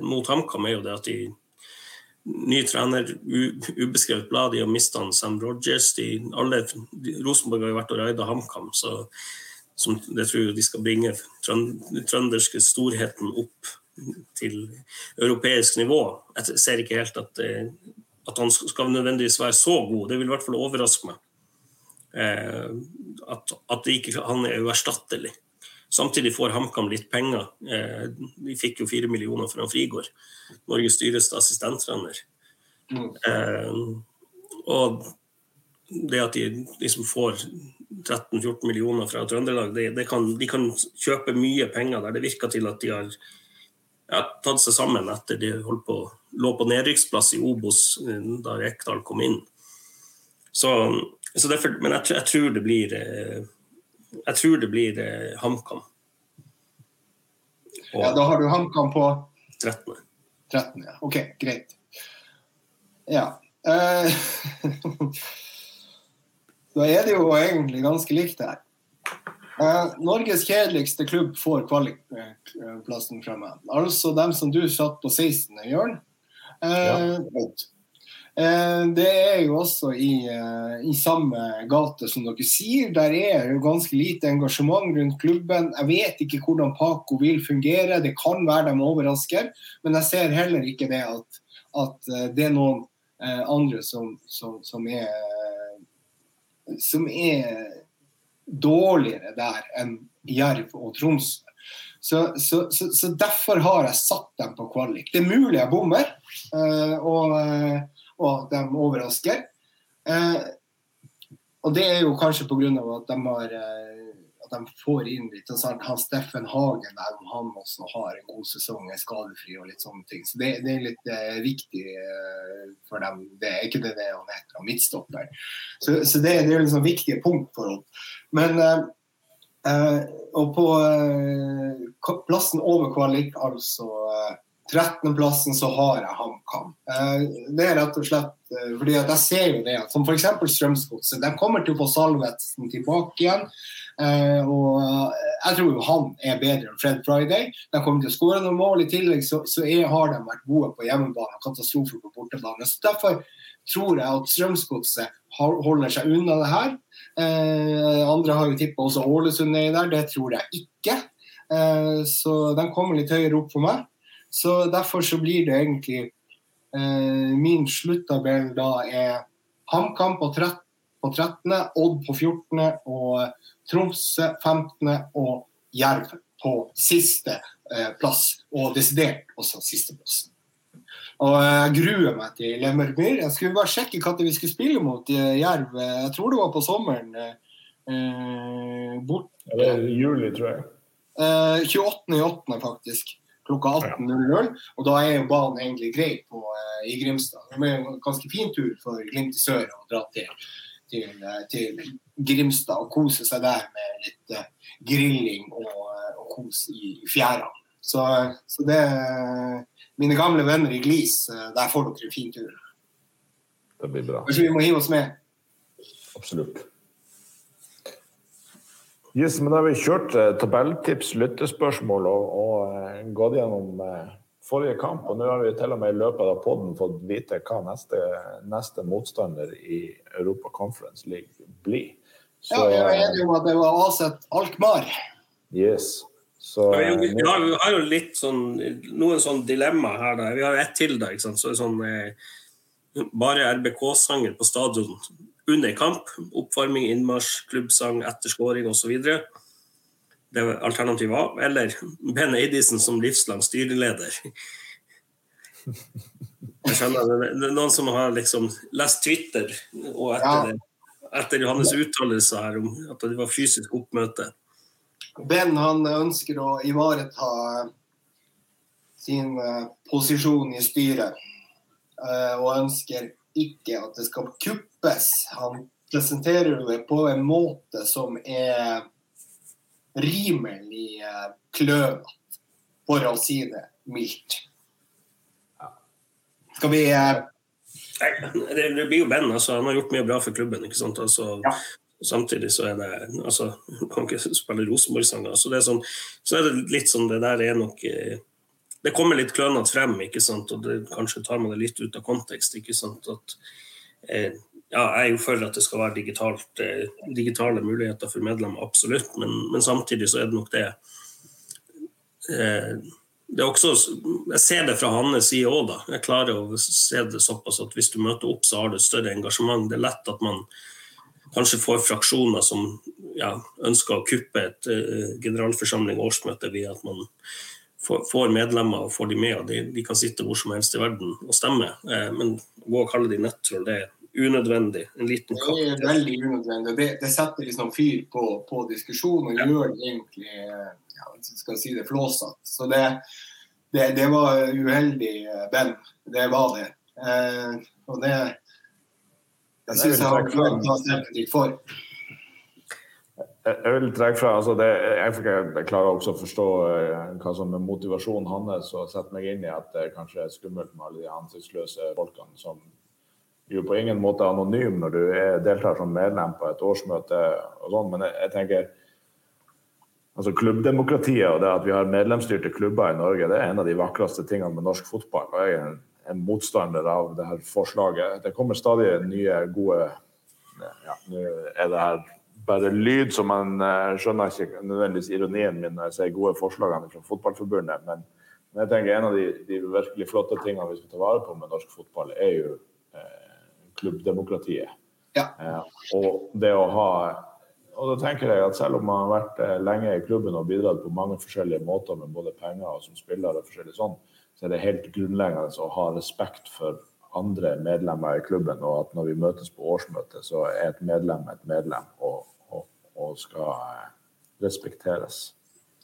mot HamKam, er jo det at de ny trener, ubeskrevet blad, de har mista Sam Rogers. De, alle, de, Rosenborg har jo vært og raida HamKam, så som jeg tror de skal bringe trønderske storheten opp til europeisk nivå. Jeg ser ikke helt at, eh, at han skal nødvendigvis være så god. Det vil i hvert fall overraske meg. Eh, at, at ikke, han er uerstattelig. Samtidig får HamKam litt penger. Eh, de fikk jo fire millioner fra Frigård, Norges dyreste assistenttrener. Mm. Og det at de liksom får 13-14 millioner fra Trøndelag. De, de, kan, de kan kjøpe mye penger der. Det virker til at de har ja, tatt seg sammen etter de på, lå på nedrykksplass i Obos eh, da Rekdal kom inn. Så, så derfor, men jeg, jeg, tror det blir eh, Jeg tror det blir eh, HamKam. Ja, da har du HamKam på 13. 13, ja. OK, greit. Ja. Uh, [laughs] Da er det jo egentlig ganske likt her. Eh, Norges kjedeligste klubb får kvalikplassen fra meg. Altså dem som du satt på 16., Jørn. Eh, ja. eh, det er jo også i, eh, i, samme gate som dere sier. Der er jo ganske lite engasjement rundt klubben. Jeg vet ikke hvordan Paco vil fungere. Det kan være de overrasker, men jeg ser heller ikke det at, at eh, det er noen eh, andre som, som, som er som er dårligere der enn Jerv og Tromsø. Så, så, så, så, derfor har jeg satt dem på kvalik. Det er mulig jeg bommer, uh, og, og, at de overrasker. Uh, og det er jo kanskje pga. at de har at de får inn litt sånn, Han Steffen Hagen der han også har en god sesong, er skadefri og litt sånne ting. Så det, det er litt eh, viktig eh, for dem. Det er ikke det det han heter, midtstopper. Så, så det, det, er liksom viktige punkt for ham. Men eh, Eh, og på eh, plassen over kvalik, altså 13.-plassen, eh, så har jeg HamKam. Det er rett og slett fordi at jeg ser jo det at som f.eks. Strømsgodset, de kommer til å få Salvetsen tilbake igjen. Eh, og jeg tror jo han er bedre enn Fred Friday. De kommer til å skåre noen mål. I tillegg så, så er, har de vært gode på hjemmebane, katastrofer på bortebane. Så derfor tror jeg at Strømsgodset holder seg unna det her. Eh, andre har jo tippa også Ålesund nedi der. Det tror jeg ikke. Eh, så de kommer litt høyere opp for meg. Så derfor så blir det egentlig eh, Min sluttabell da er HamKam på, på 13., Odd på 14. og Tromsø 15. og Jerv på siste eh, plass. Og desidert også sisteplass. Og jeg gruer meg til Lemmermyr. Jeg skulle bare sjekke når vi skulle spille mot eh, Jerv. Jeg tror det var på sommeren. Eh, bort. Ja, det er juli, tror jeg. Eh, 28.8. faktisk. Klokka 18.00. Og da er jo banen egentlig grei på, eh, i Grimstad. Det er en ganske fin tur for Glimt i sør å dra til, til, eh, til, Grimstad og kose seg der med litt eh, grilling og, og kos i fjæra. Så, så det mine gamle venner i Glis, eh, der får dere en fin tur. Det blir bra. Kanskje vi må hive oss med? Absolutt. Yes, men Da har vi kjørt eh, tabelltips, lyttespørsmål og, og eh, gått gjennom eh, forrige kamp. og Nå har vi til og med i løpet av poden fått vite hva neste, neste, motstander i Europa Conference League blir. Så, ja, jeg er enig om at det var Aset Alkmaar. Yes. Så, ja, vi, vi, har, vi, har, jo litt sånn, noen sånn dilemma her. Da. Vi har ett til. da, ikke sant? Så sånn, eh, Bare RBK-sanger på stadion under kamp. Oppvarming, innmarsj, klubbsang etter scoring osv. Det alternativet A. Eller [laughs] Ben Eidisen som livslang styreleder. Jeg skjønner, det er Noen som har liksom lest Twitter og etter, ja. etter Johannes uttalelse her om at det var fysisk oppmøte. Ben han ønsker å ivareta sin eh, posisjon i styret. Eh, og ønsker ikke at det skal kuppes. Han presenterer det på en måte som er rimelig eh, klønete, for å si det mildt. Skal vi det, blir jo Ben. altså Han har gjort mye bra for klubben. ikke sant? Altså, ja. Samtidig så er det altså, Kan ikke spille Rosenborg-sanger. Så, sånn, så, er det litt sånn Det der er nok eh, Det kommer litt klønete frem, ikke sant? og det, kanskje tar man det litt ut av kontekst. ikke sant? At, eh, ja, jeg er jo for at det skal være digitalt, eh, digitale muligheter for medlemmer, absolutt. Men, men, samtidig så er det nok det eh, det er også, Jeg ser det fra hans side òg. Jeg klarer å se det såpass at hvis du møter opp, så har du et større engasjement. Det er lett at man kanskje får fraksjoner som ja, ønsker å kuppe et uh, generalforsamling og årsmøte via at man får, medlemmer og får de med. og de, de, kan sitte hvor som helst i verden og stemme. Eh, men å kalle de nettroll, det unødvendig. En liten katt. Det er veldig unødvendig. Det, det setter liksom fyr på, på diskusjonen og ja. gjør det egentlig ja, skal si det flåsete. Så det, det, det, var uheldig, Ben. Det var det. Eh, og det jeg syns jeg har klart å ta selvkritikk for. Jeg vil trekke fra altså det, jeg, jeg, klarer også å forstå uh, hva som er motivasjonen hans, og sette meg inn i at det kanskje er skummelt med alle de ansiktsløse folkene som jo på ingen måte anonym når du er, deltar som medlem på et årsmøte og sånn, men jeg, jeg, tenker altså Klubbdemokratiet og det at vi har medlemsstyrte klubber i Norge, det er en av de vakreste tingene med norsk fotball. og jeg er en motstander av det her forslaget. Det kommer stadig nye, gode ja, Nå er det her bare lyd, så man uh, skjønner ikke nødvendigvis ironien min når jeg sier gode forslagene fra Fotballforbundet. Men, men, jeg tenker en av de, de, virkelig flotte tingene vi skal ta vare på med norsk fotball, er jo klubbdemokratiet. Ja. Uh, og det å ha og da tenker jeg at selv om man har vært eh, lenge i klubben og bidratt på mange forskjellige måter med både penger og som spiller, og forskjellig sånn, så er det helt grunnleggende å ha respekt for andre medlemmer i klubben. Og at når vi møtes på årsmøte, så er et medlem et medlem og, og, og skal eh, respekteres.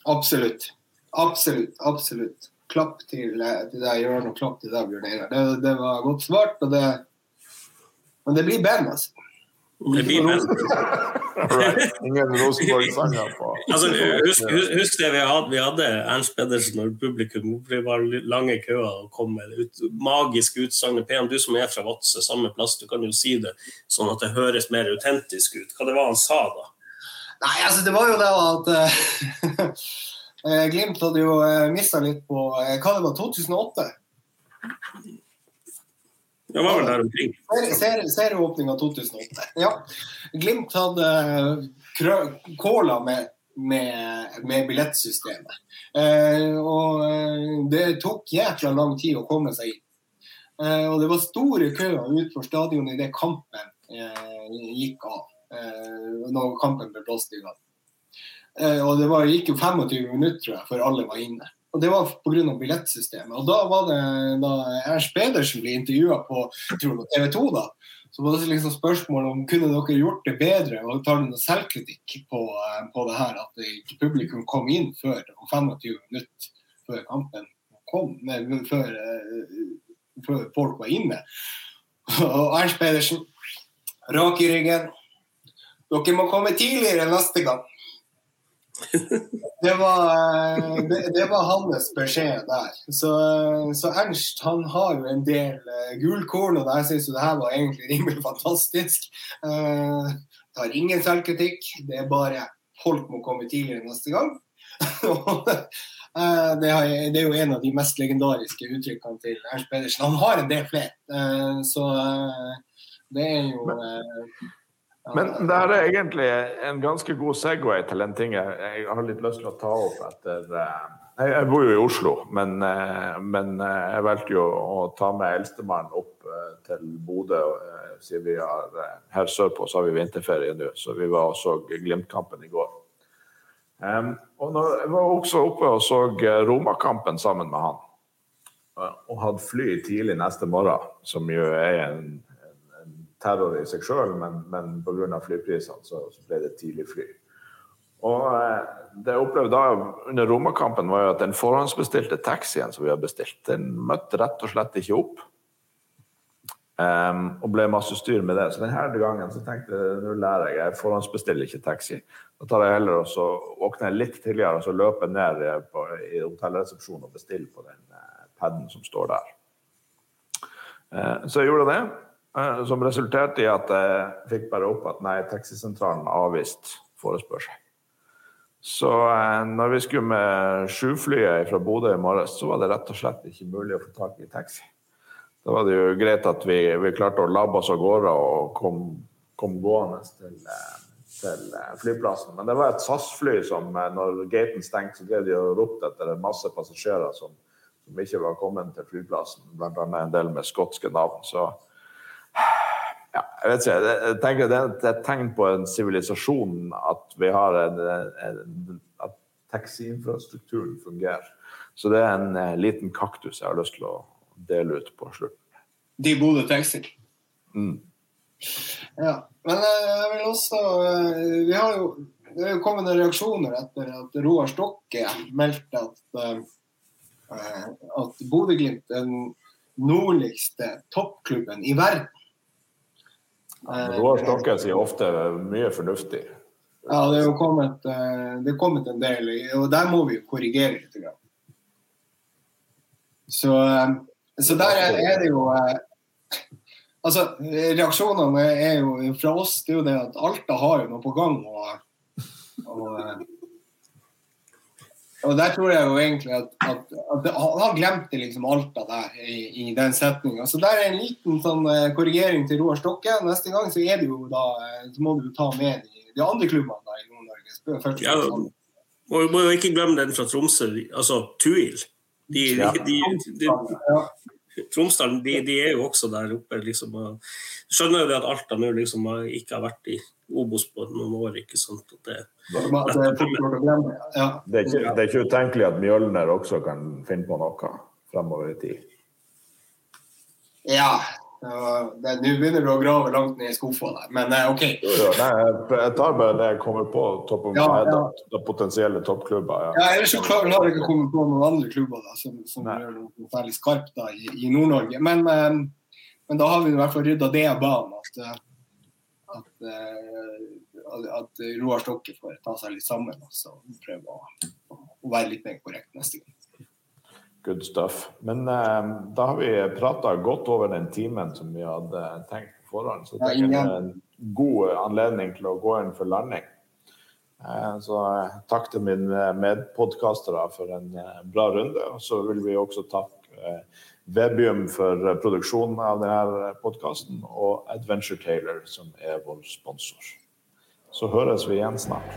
Absolutt. Absolutt. Absolutt. Klapp til, eh, til deg, Jørn, og klapp til deg, Bjørn Einar. Det, det, var godt svart. og det Men det blir band, altså. Det blir band. [laughs] Right. Ingen Rosenborg-sanger på Altså, husk, husk, det vi hadde, vi hadde Ernst Pedersen og publikum. Det var lange køer og kom med ut, magiske utsagn. PM, du som er fra Vadsø, samme plass, du kan jo si det sånn at det høres mer autentisk ut. Hva det var han sa da? Nei, altså det var jo det at uh, [laughs] Glimt hadde jo uh, mista litt på uh, hva det var, 2008. Det var vel der omkring. Serie- Serieåpninga 2008. Ja. Glimt hadde krø- kåla med, med, med billettsystemet. Eh, og eh, det tok jækla lang tid å komme seg inn. Eh, og det var store køer utenfor stadionet idet kampen eh, gikk av. Eh, når kampen ble blåst i gang. Eh, og det var, gikk jo 25 minutter tror jeg, før alle var inne. Og det var pga. billettsystemet. Og da var det da Ernst Pedersen ble intervjua på TV 2, da, så var det liksom spørsmål om kunne dere gjort det bedre, og tar du noe selvkritikk på, på det her at ikke publikum kom inn før og 25 minutter før kampen kom, nei, før, eh, før folk var inne. Og Ernst Pedersen, rak i ryggen. Dere må komme tidligere neste gang. Det var, eh, det, det var hans beskjed der. Så, så Ernst han har jo en del uh, gulkorn, og jeg syns det her var egentlig rimelig [laughs] fantastisk. Uh, tar ingen selvkritikk, det er bare folk må komme tidligere neste gang. [laughs] Eh, det, er jo en av de mest legendariske uttrykkene til Ernst Pedersen. Han har en del flere, eh, så eh, det er jo eh, Men det er egentlig en ganske god Segway til en ting jeg, har litt lyst til å ta opp etter eh, Jeg, bor jo i Oslo, men, eh, men eh, jeg valgte jo å ta med eldstemann opp til Bodø. Siden vi har her sørpå så har vi vinterferie nå, så vi var og så Glimt-kampen i går. Og når, jeg var også oppe og så Romakampen sammen med han. Og hadde fly tidlig neste morgen, som jo er en terror i seg sjøl, men, men pga. flyprisene så, så ble det tidlig fly. Og eh, det jeg opplevde da under Roma-kampen, var jo at den forhåndsbestilte taxien som vi har bestilt, den møtte rett og slett ikke opp. Um, og ble masse styr med det. Så denne gangen så tenkte jeg nå lærer jeg, jeg forhåndsbestiller ikke taxi. Da tar jeg heller og så våkner jeg litt tidligere og så løper ned eh, på, i hotellresepsjonen og bestiller på den eh, paden som står der. Uh, så jeg gjorde det, som resulterte i at jeg fikk bare opp at nei, taxisentralen avviste forespørsel. Så eh, når vi skulle med sjuflyet fra Bodø i morges, så var det rett og slett ikke mulig å få tak i taxi. Da var det jo greit at vi, vi klarte å labbe oss av gårde og kom, kom gående til, eh, til eh, flyplassen. Men det var et SAS-fly som eh, når gaten stengte, så drev de og ropte etter masse passasjerer som, som ikke var kommet til flyplassen, annet en del med skotske navn. Så ja, jeg vet ikke, jeg- tenker det er et tegn på en sivilisasjon at vi har en, en, at taxiinfrastrukturen fungerer. Så det er en eh, liten kaktus jeg har lyst til å dele ut på slutten. De Bodø Taxi. Mm. Ja. Men eh, jeg vil også eh, Vi har jo det er jo kommet reaksjoner etter at Roar Stokke meldte at at Bodø-Glimt er den nordligste toppklubben i verden. Roar Stokke sier ofte mye fornuftig. Ja, det er jo kommet, eh, det er kommet en del, og der må vi jo korrigere litt. Så, eh, så der er, det jo eh, Altså, reaksjonene er jo fra oss det er jo det at Alta har jo noe på gang. Og, og, og der tror jeg jo egentlig at, at, at det- Han glemte liksom Alta der i, i den setninga. Så der er en liten sånn eh, korrigering til Roar Stokke. Neste gang så er det jo da eh, Så må du jo ta med de, de andre klubbene da i Nord-Norge. Ja, Og vi må jo ikke glemme den fra Tromsø, altså Tuil. De, de, de, de. Tromsdalen de, de, er jo også der oppe. liksom. Skjønner jo det at Alta nå liksom ikke har vært i Obos på noen år. ikke sant? Det, det, er ikke, det er ikke utenkelig at Mjølner også kan finne på noe fremover i tid? Ja, nå begynner du å grave langt ned i skuffa der, men eh, OK. Ja, nei, jeg tar bare det jeg kommer på. Topp ja, ja. potensielle toppklubber. Ja, ja ellers så klarer jeg ikke å komme på noen andre klubber da, som, som gjør noe særlig skarpt da, i, i Nord-Norge. Men, men, eh, men, da har vi i hvert fall rydda det av banen. At, eh, at, at Roar Stokke får ta seg litt sammen og prøve å, å være litt mer korrekt neste gang. Good stuff. Men eh, da har vi prata godt over den timen som vi hadde tenkt på forhånd. Så det er en god anledning til å gå inn for landing. Eh, så eh, takk til mine medpodkastere for en eh, bra runde. Og så vil vi også takke Webium for produksjonen av denne podkasten, og Adventure Taylor, som er vår sponsor. Så høres vi igjen snart.